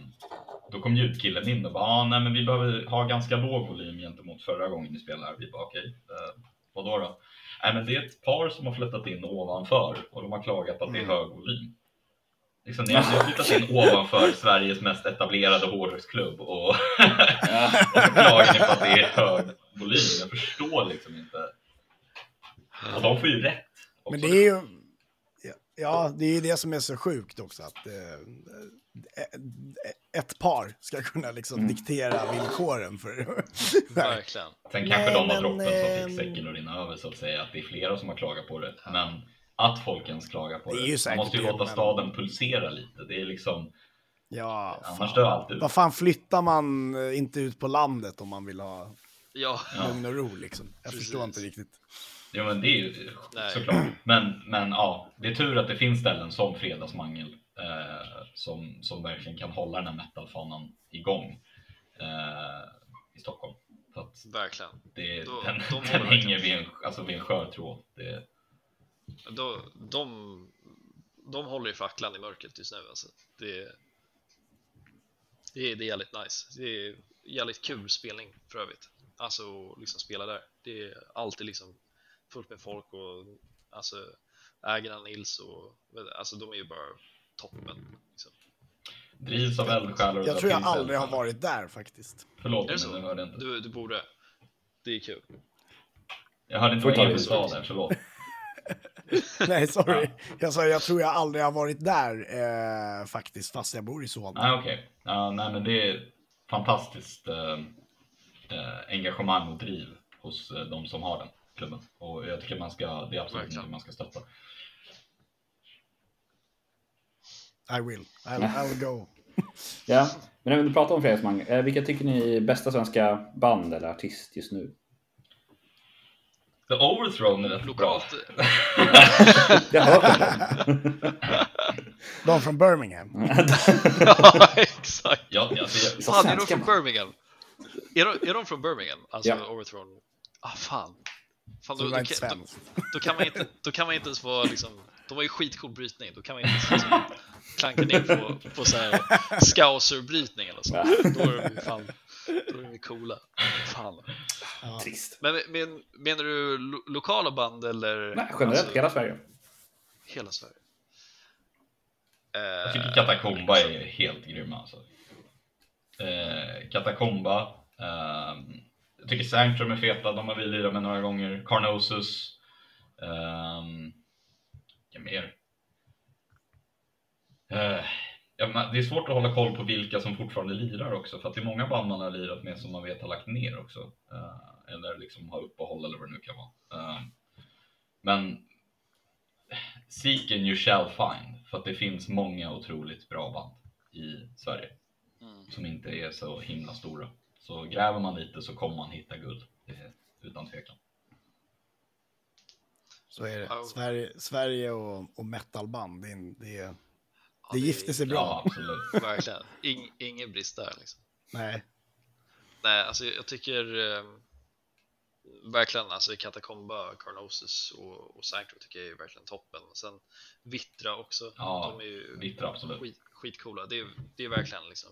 då kom ljudkillen in och bara, ah, nej men vi behöver ha ganska låg volym gentemot förra gången ni spelade här. Vi bara, okej, eh, vadå då? Nej men det är ett par som har flyttat in ovanför och de har klagat på att det är hög volym. Liksom, ni har flyttat in ovanför Sveriges mest etablerade hårdrocksklubb och, och så klagar ni på att det är hög volym. Jag förstår liksom inte. Och de får ju rätt. också. Men det är ju... ja, det är ju det som är så sjukt också. Att eh, ett par ska kunna liksom diktera villkoren för... Verkligen. Sen kanske Nej, de har droppen som ehm, fick säcken att rinna över så att säga. Att det är flera som har klagat på det. Men att folk ens klagar på Det det. är ju Man måste ju det, låta men- staden pulsera lite. Det är liksom, Ja, Annars dör allt ut. Vad fan flyttar man eh, inte ut på landet om man vill ha Ja, lugn och ro liksom? Jag Precis. förstår inte riktigt. Jo men det är ju Nej. såklart. Men, men ja, det är tur att det finns ställen som Fredagsmangel eh, som, som verkligen kan hålla den här metalfanan igång eh, i Stockholm. Verkligen. det, Då- den, de den hänger vid en, alltså vid en skör tråd. Det, De, de, de håller i facklan i mörkret just nu. Alltså. Det, det, är, det är jävligt nice. Det är jävligt kul spelning för övrigt. Alltså att liksom spela där. Det är alltid liksom fullt med folk och alltså ägarna Nils och alltså de är ju bara toppen. Liksom. drivs av eldsjälar. Jag tror jag aldrig har varit där faktiskt. Förlåt, Är det men jag hörde inte. Du, du borde. Det är kul. Jag hörde inte vad Emil så. sa där, förlåt. Nej, sorry. Jag sa jag tror jag aldrig har varit där eh, faktiskt, fast jag bor i Solna. Nej, okej. Ja, nej, men det är fantastiskt eh, eh, engagemang och driv hos eh, de som har den klubben. Och jag tycker man ska, det är absolut Verkligen. något man ska stötta. I will. I'll, I'll go. Ja, men när vi pratar om fredagsmangel, eh, vilka tycker ni är bästa svenska band eller artist just nu? The Overthrown är rätt Lokalt, bra. Jag har hört om dem. De från Birmingham. ja, exakt. Ja, Så Fan, är de från. Birmingham? Är de, är de från Birmingham? Alltså Ja. Overthrown? Ah, fan. fan då, då, då, då, kan man inte, då kan man inte ens vara liksom, de var ju skitcool brytning, då kan man inte liksom, klanka ner på, på så här scouser-brytning eller så. Då är de ju fan, då är ju coola. Fan. Trist. Men men menar du lo, lokala band eller? Nej, generellt, alltså, hela Sverige. hela Sverige? jag Eh, tycker Katakomba är helt grymma. Alltså. Eh, Katakomba. Eh, jag tycker Sanctrum är feta, de har vi lirat med några gånger. Carnosus. Eh, vilka mer? Eh, ja, men det är svårt att hålla koll på vilka som fortfarande lirar också. För att det är många band man har lirat med som man vet har lagt ner också. Eh, eller liksom har uppehåll eller vad det nu kan vara. Eh, men Seek and you shall find. För att det finns många otroligt bra band i Sverige. Mm. Som inte är så himla stora. Så gräver man lite så kommer man hitta guld. Det är utan tvekan. Så är det. Sverige, Sverige och, och metalband, det, är det, gifter sig bra. Ja, absolut. Verkligen. Ing, ingen brist där liksom. Nej. Nej, alltså jag tycker eh, verkligen alltså Katakomba, Carnosis och, och Sanctum tycker jag är verkligen toppen. Sen Vittra också. Ja, de är ju Vittra, absolut. skit, skitcoola. Det är, det är verkligen liksom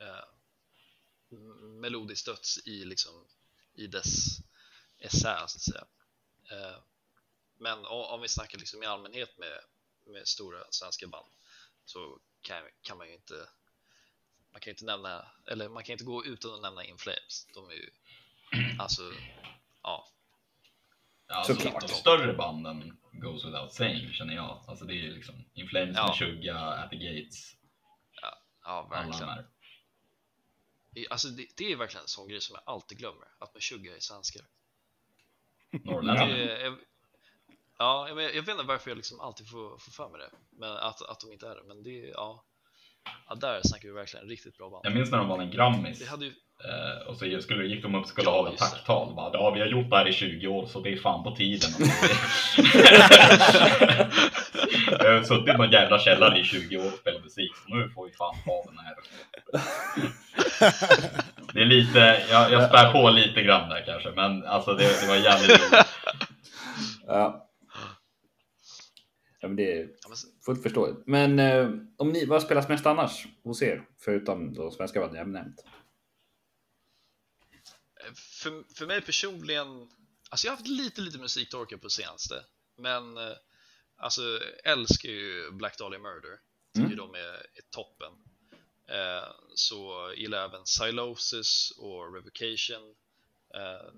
eh, m- melodisk döds i liksom i dess essä så att säga. Eh, men om, om vi snackar liksom i allmänhet med, med stora svenska band så kan, kan man ju inte man kan inte nämna, eller man kan inte gå utan att nämna In Flames. De är ju, alltså, ja, Alltså, Såklart. de större banden goes without saying känner jag. Alltså det är ju liksom In Flames Ja. 20, At the Gates, ja alla de verkligen. här. Det- Alltså, det, det är verkligen en sån grej som jag alltid glömmer, att Meshuggah är svenskar. Norrlänningar. Ja, jag, jag vet inte varför jag liksom alltid får, får för mig det, men att, att de inte är det. Men det, ja, ja där snackar vi verkligen riktigt bra band. Jag minns när de vann en Grammis. Det hade ju, Eh, och så skulle, gick de upp och skulle Ja, just det. tacktal. Bara, ja, vi har gjort det här i 20 år så det är fan på tiden. Jag har suttit i någon jävla källare i 20 år och spelat musik så nu får vi fan ha den här. Det är lite, jag, jag spär på lite grann där kanske men alltså det, det var jävligt roligt. Ja. Ja men det är fullt förståeligt. Men eh, om ni, vad spelas mest annars hos er? Förutom de svenska banden jag nämnt. för, för mig personligen, alltså jag har haft lite, lite musiktorka på senaste, men eh, alltså älskar ju Black Dahlia Murder, tycker Mm. de är, är toppen. Eh, så gillar jag även Silosis och Revocation. Eh,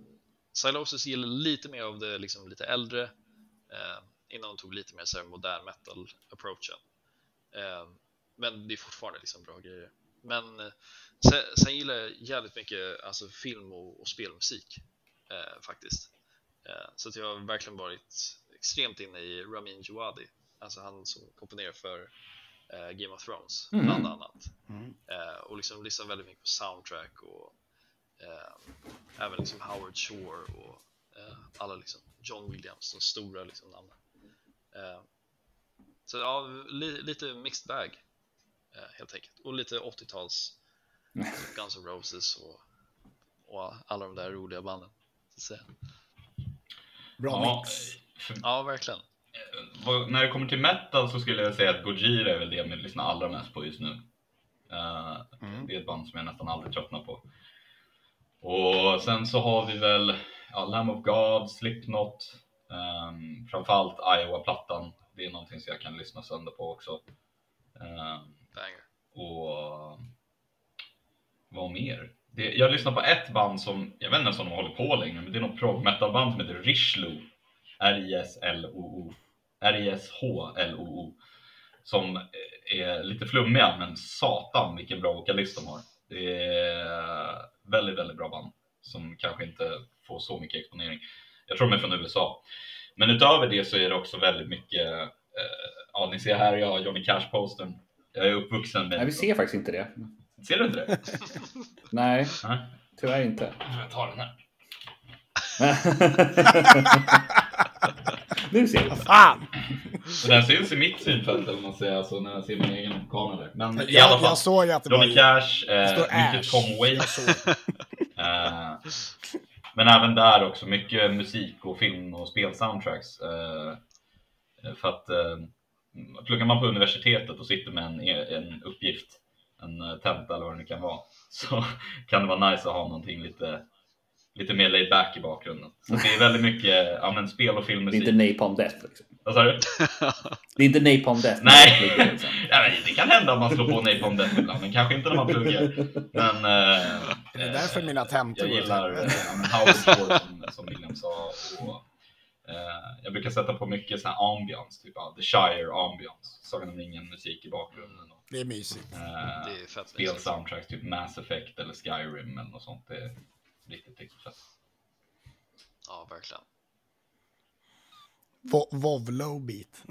Silosis gillar lite mer av det liksom lite äldre, eh, innan de tog lite mer så här modern metal approachen. Eh, men det är fortfarande liksom bra grejer. Men eh, sen, sen gillar jag jävligt mycket alltså, film och, och spelmusik eh, faktiskt. Eh, så att jag har verkligen varit extremt inne i Ramin Djawadi, alltså han som komponerar för eh, Game of Thrones Mm. bland annat. Mm. Eh, och liksom lyssnar väldigt mycket på soundtrack och eh, även liksom Howard Shore och alla liksom John Williams, de stora liksom namnen. Eh, så ja, li, lite mixed bag eh, helt enkelt. Och lite 80-tals Guns N' Roses och, och alla de där roliga banden. Så att säga. Bra Ja, mix. Ja, verkligen. när det kommer till metal så skulle jag säga att Gojira är väl det jag lyssnar allra mest på just nu. Eh, Mm. Det är ett band som jag nästan aldrig tröttnar på. Och sen så har vi väl ja, Lamb of God, Slipknot, um, framförallt Iowa-plattan. Det är någonting som jag kan lyssna sönder på också. Banger. och vad mer? Det, jag lyssnar på ett band som, jag vet inte ens om de håller på längre, men det är något prog metal band som heter Rishlo. R-I-S-L-O-O. R-I-S-H-L-O-O. Som är lite flummiga, men satan vilken bra vokalist de har. Det är väldigt, väldigt bra band som kanske inte får så mycket exponering. Jag tror de är från USA. Men utöver det så är det också väldigt mycket, eh, ja ni ser här jag har Johnny Cash-postern. Jag är uppvuxen med... Nej, vi ser faktiskt inte det. Ser du inte det? Nej, Nej. tyvärr inte. Jag tar den här. nu ser vi. Fan! Och den syns i mitt synfält eller man säger, alltså när jag ser min egen kamera där. Men i Jag, alla fall. jag såg att det var... Johnny Cash, Det eh, mycket. Tom Waits. eh, men även där också mycket musik och film och spelsoundtracks. Eh, för att eh, pluggar man på universitetet och sitter med en, en uppgift, en eh, tenta eller vad det nu kan vara, så kan det vara nice att ha någonting lite, lite mer laid back i bakgrunden. Så det är väldigt mycket ja, men spel och filmmusik. Det är inte Napalm Death. Liksom. Vad sa du? Det är inte Napalm Death. Nej, Liksom. ja, men det kan hända om man slår på Napalm Death ibland, men kanske inte när man pluggar. Men, eh, Det är därför mina tentor jag gillar eh, Shore som, som William sa. Och, eh, jag brukar sätta på mycket sån här ambiance, typ av The Shire ambiance. Sagan om ringen musik i bakgrunden. Och, Det är mysigt. eh, Det är fett spel mysigt. soundtracks, typ Mass Effect eller Skyrim eller något sånt. Det är riktigt, riktigt fett. Ja, verkligen. Vo- Vovlo beat.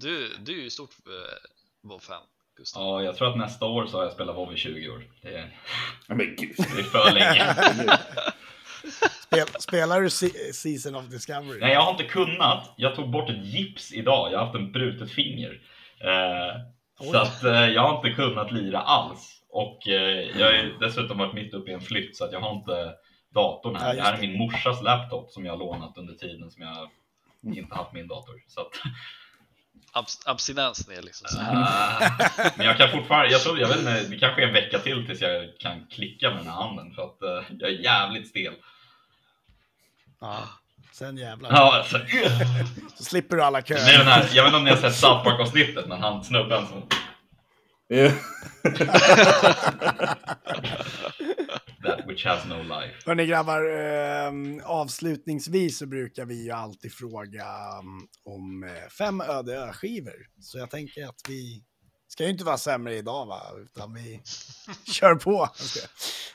Du, du är ju stort eh, WoW-fan, Gustav. Ja, jag tror att nästa år så har jag spelat WoW i 20 år. Det är, Men gud. det är för länge. Spel, spelar du Se- Season of Discovery? Nej, jag har inte kunnat. Jag tog bort ett gips idag. Jag har haft en brutet finger. Eh, så att eh, jag har inte kunnat lira alls. Och eh, jag har dessutom varit mitt uppe i en flytt så att jag har inte datorn Ja, här. just det här är min morsas laptop som jag har lånat under tiden som jag inte haft min dator. Så att, Abs- abstinensen är liksom så. eh, men jag kan fortfarande, jag tror, jag vet inte, det kanske är en vecka till tills jag kan klicka med den här handen för att eh, jag är jävligt stel. Ja. Sen jävlar. Ja, alltså, Så slipper du alla det är köer. den här, jag vet inte om ni har sett South Park-avsnittet, men han snubben som Ja. That which has no life. Hörni grabbar, eh, avslutningsvis så brukar vi ju alltid fråga um, om eh, fem öde ö-skivor. Så jag tänker att vi ska ju inte vara sämre idag va, utan vi kör på.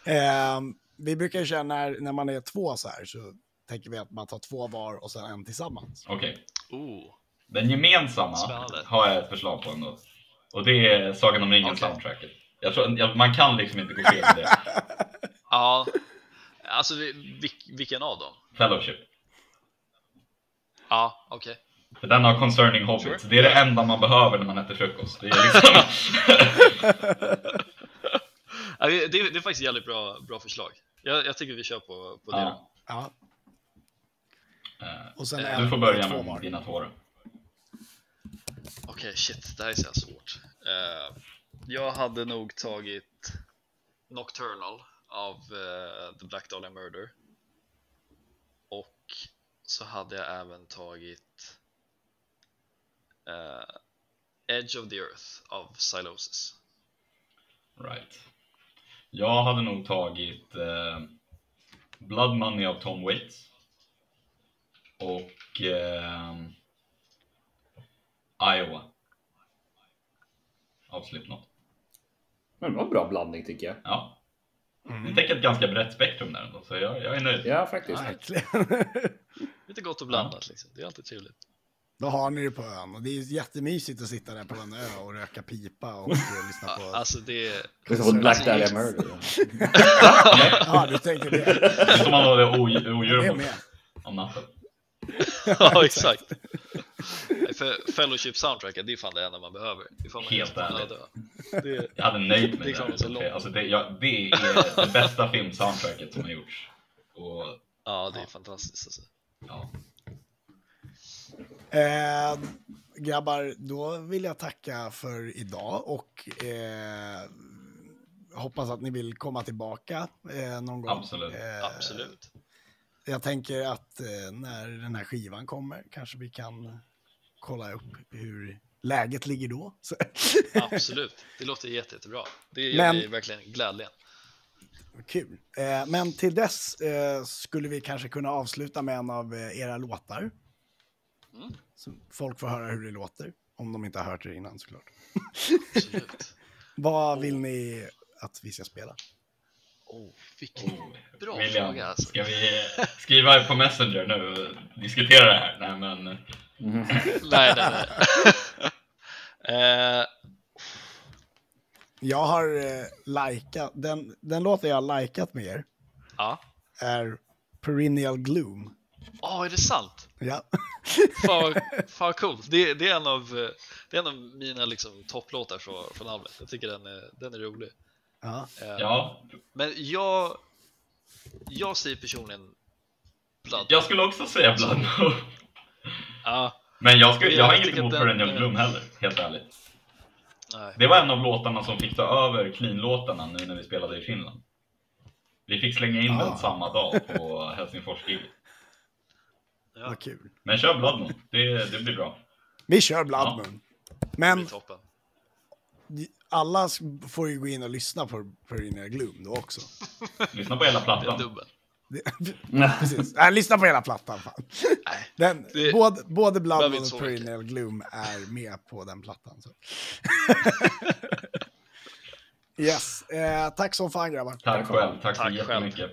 Eh, vi brukar ju köra när, när man är två så här så tänker vi att man tar två var och sen en tillsammans. Okej. Oh, Den gemensamma Spännande. har jag ett förslag på ändå. Och det är Sagan om ringen Okej. soundtracket. Jag tror, jag, man kan liksom inte gå fel med det. ja. Alltså, vi- vilk, vilken av dem? Fellowship. Ja, okej. För den har Concerning Hobbits. Sure. Det är det enda man behöver när man äter frukost. Det är liksom... Ja, det, det, är faktiskt ett jävligt bra, bra förslag. Jag, jag tycker vi kör på, på det. ja. Ja, Eh, och sen Du får börja två med var. dina två då. Okej, shit, det här är så svårt. Eh, jag hade nog tagit Nocturnal av eh, The Black Dahlia Murder. Och så hade jag även tagit eh, Edge of the Earth av Silosis. Right. Jag hade nog tagit eh, Blood Money av Tom Waits. Och eh, Iowa. Av Slipknot. Men det var en bra blandning tycker jag. Ja. Mm. Det täcker ett ganska brett spektrum där ändå, så jag, jag är nöjd. Ja, faktiskt. Lite gott och blandat liksom, det är alltid trevligt. Då har ni det på ön. Och det är jättemysigt att sitta där på en ö och röka pipa och eh, lyssna på... Alltså det... Är som Black Alltså, Dahlia Murder. Ja, du tänker det. Det är som man hade odjur på om natten. Ja, exakt. För Fellowship soundtracket, det är fan det enda man behöver. Man Helt ärligt. Det, Jag hade nöjt Det mig med det långt. Alltså det, ja, det är det bästa filmsoundtracket som har gjorts. Och, ja, det är fantastiskt alltså. ja. Eh, grabbar, då vill jag tacka för idag och eh, hoppas att ni vill komma tillbaka eh, någon gång. Absolut. Eh, Absolut. Jag tänker att eh, när den här skivan kommer kanske vi kan kolla upp hur läget ligger då. Absolut. Det låter jätte, jättebra. Det gör Men- mig verkligen glädjen. kul. Eh, men till dess eh, skulle vi kanske kunna avsluta med en av era låtar. Mm. Så folk får höra hur det låter, om de inte har hört det innan såklart. Absolut. Vad vill ni att vi ska spela? Oh, vilken bra William, fråga alltså. ska vi skriva på Messenger nu och diskutera det här? Nej men, Nej, nej, nej. eh, Jag har eh, likat, den, den låten jag har likat med er ja. är Perennial Gloom. Åh, är det sant? Ja. Fan fan coolt. Det, det, är en av, eh, det är en av mina liksom, topplåtar från, från albumet. Jag tycker den är, den är rolig. Ja. Eh, ja. Men jag, jag säger personligen Blood. Jag skulle också säga Blood Ja, Men jag, skulle, jag har inget emot Perennial Gloom heller, helt ärligt. nej. Det var en av låtarna som fick ta över Clean-låtarna nu när vi spelade i Finland. Vi fick slänga in Ah. den samma dag på helsingfors -giget. Ja, Vad kul. Men kör Blood Moon, det, det blir bra. Vi kör Blood Ja. Moon. det Men blir toppen. Alla får ju gå in och lyssna på Perennial Gloom då också. Lyssna på hela plattan. dubbel. Precis. Äh, lyssna på hela plattan. Fan. Nej, Den, Det- både, både Blood och. Perennial Gloom är med på den plattan. Så. yes, eh, tack som fan grabbar. Tack själv, tack så Tack själv. jättemycket.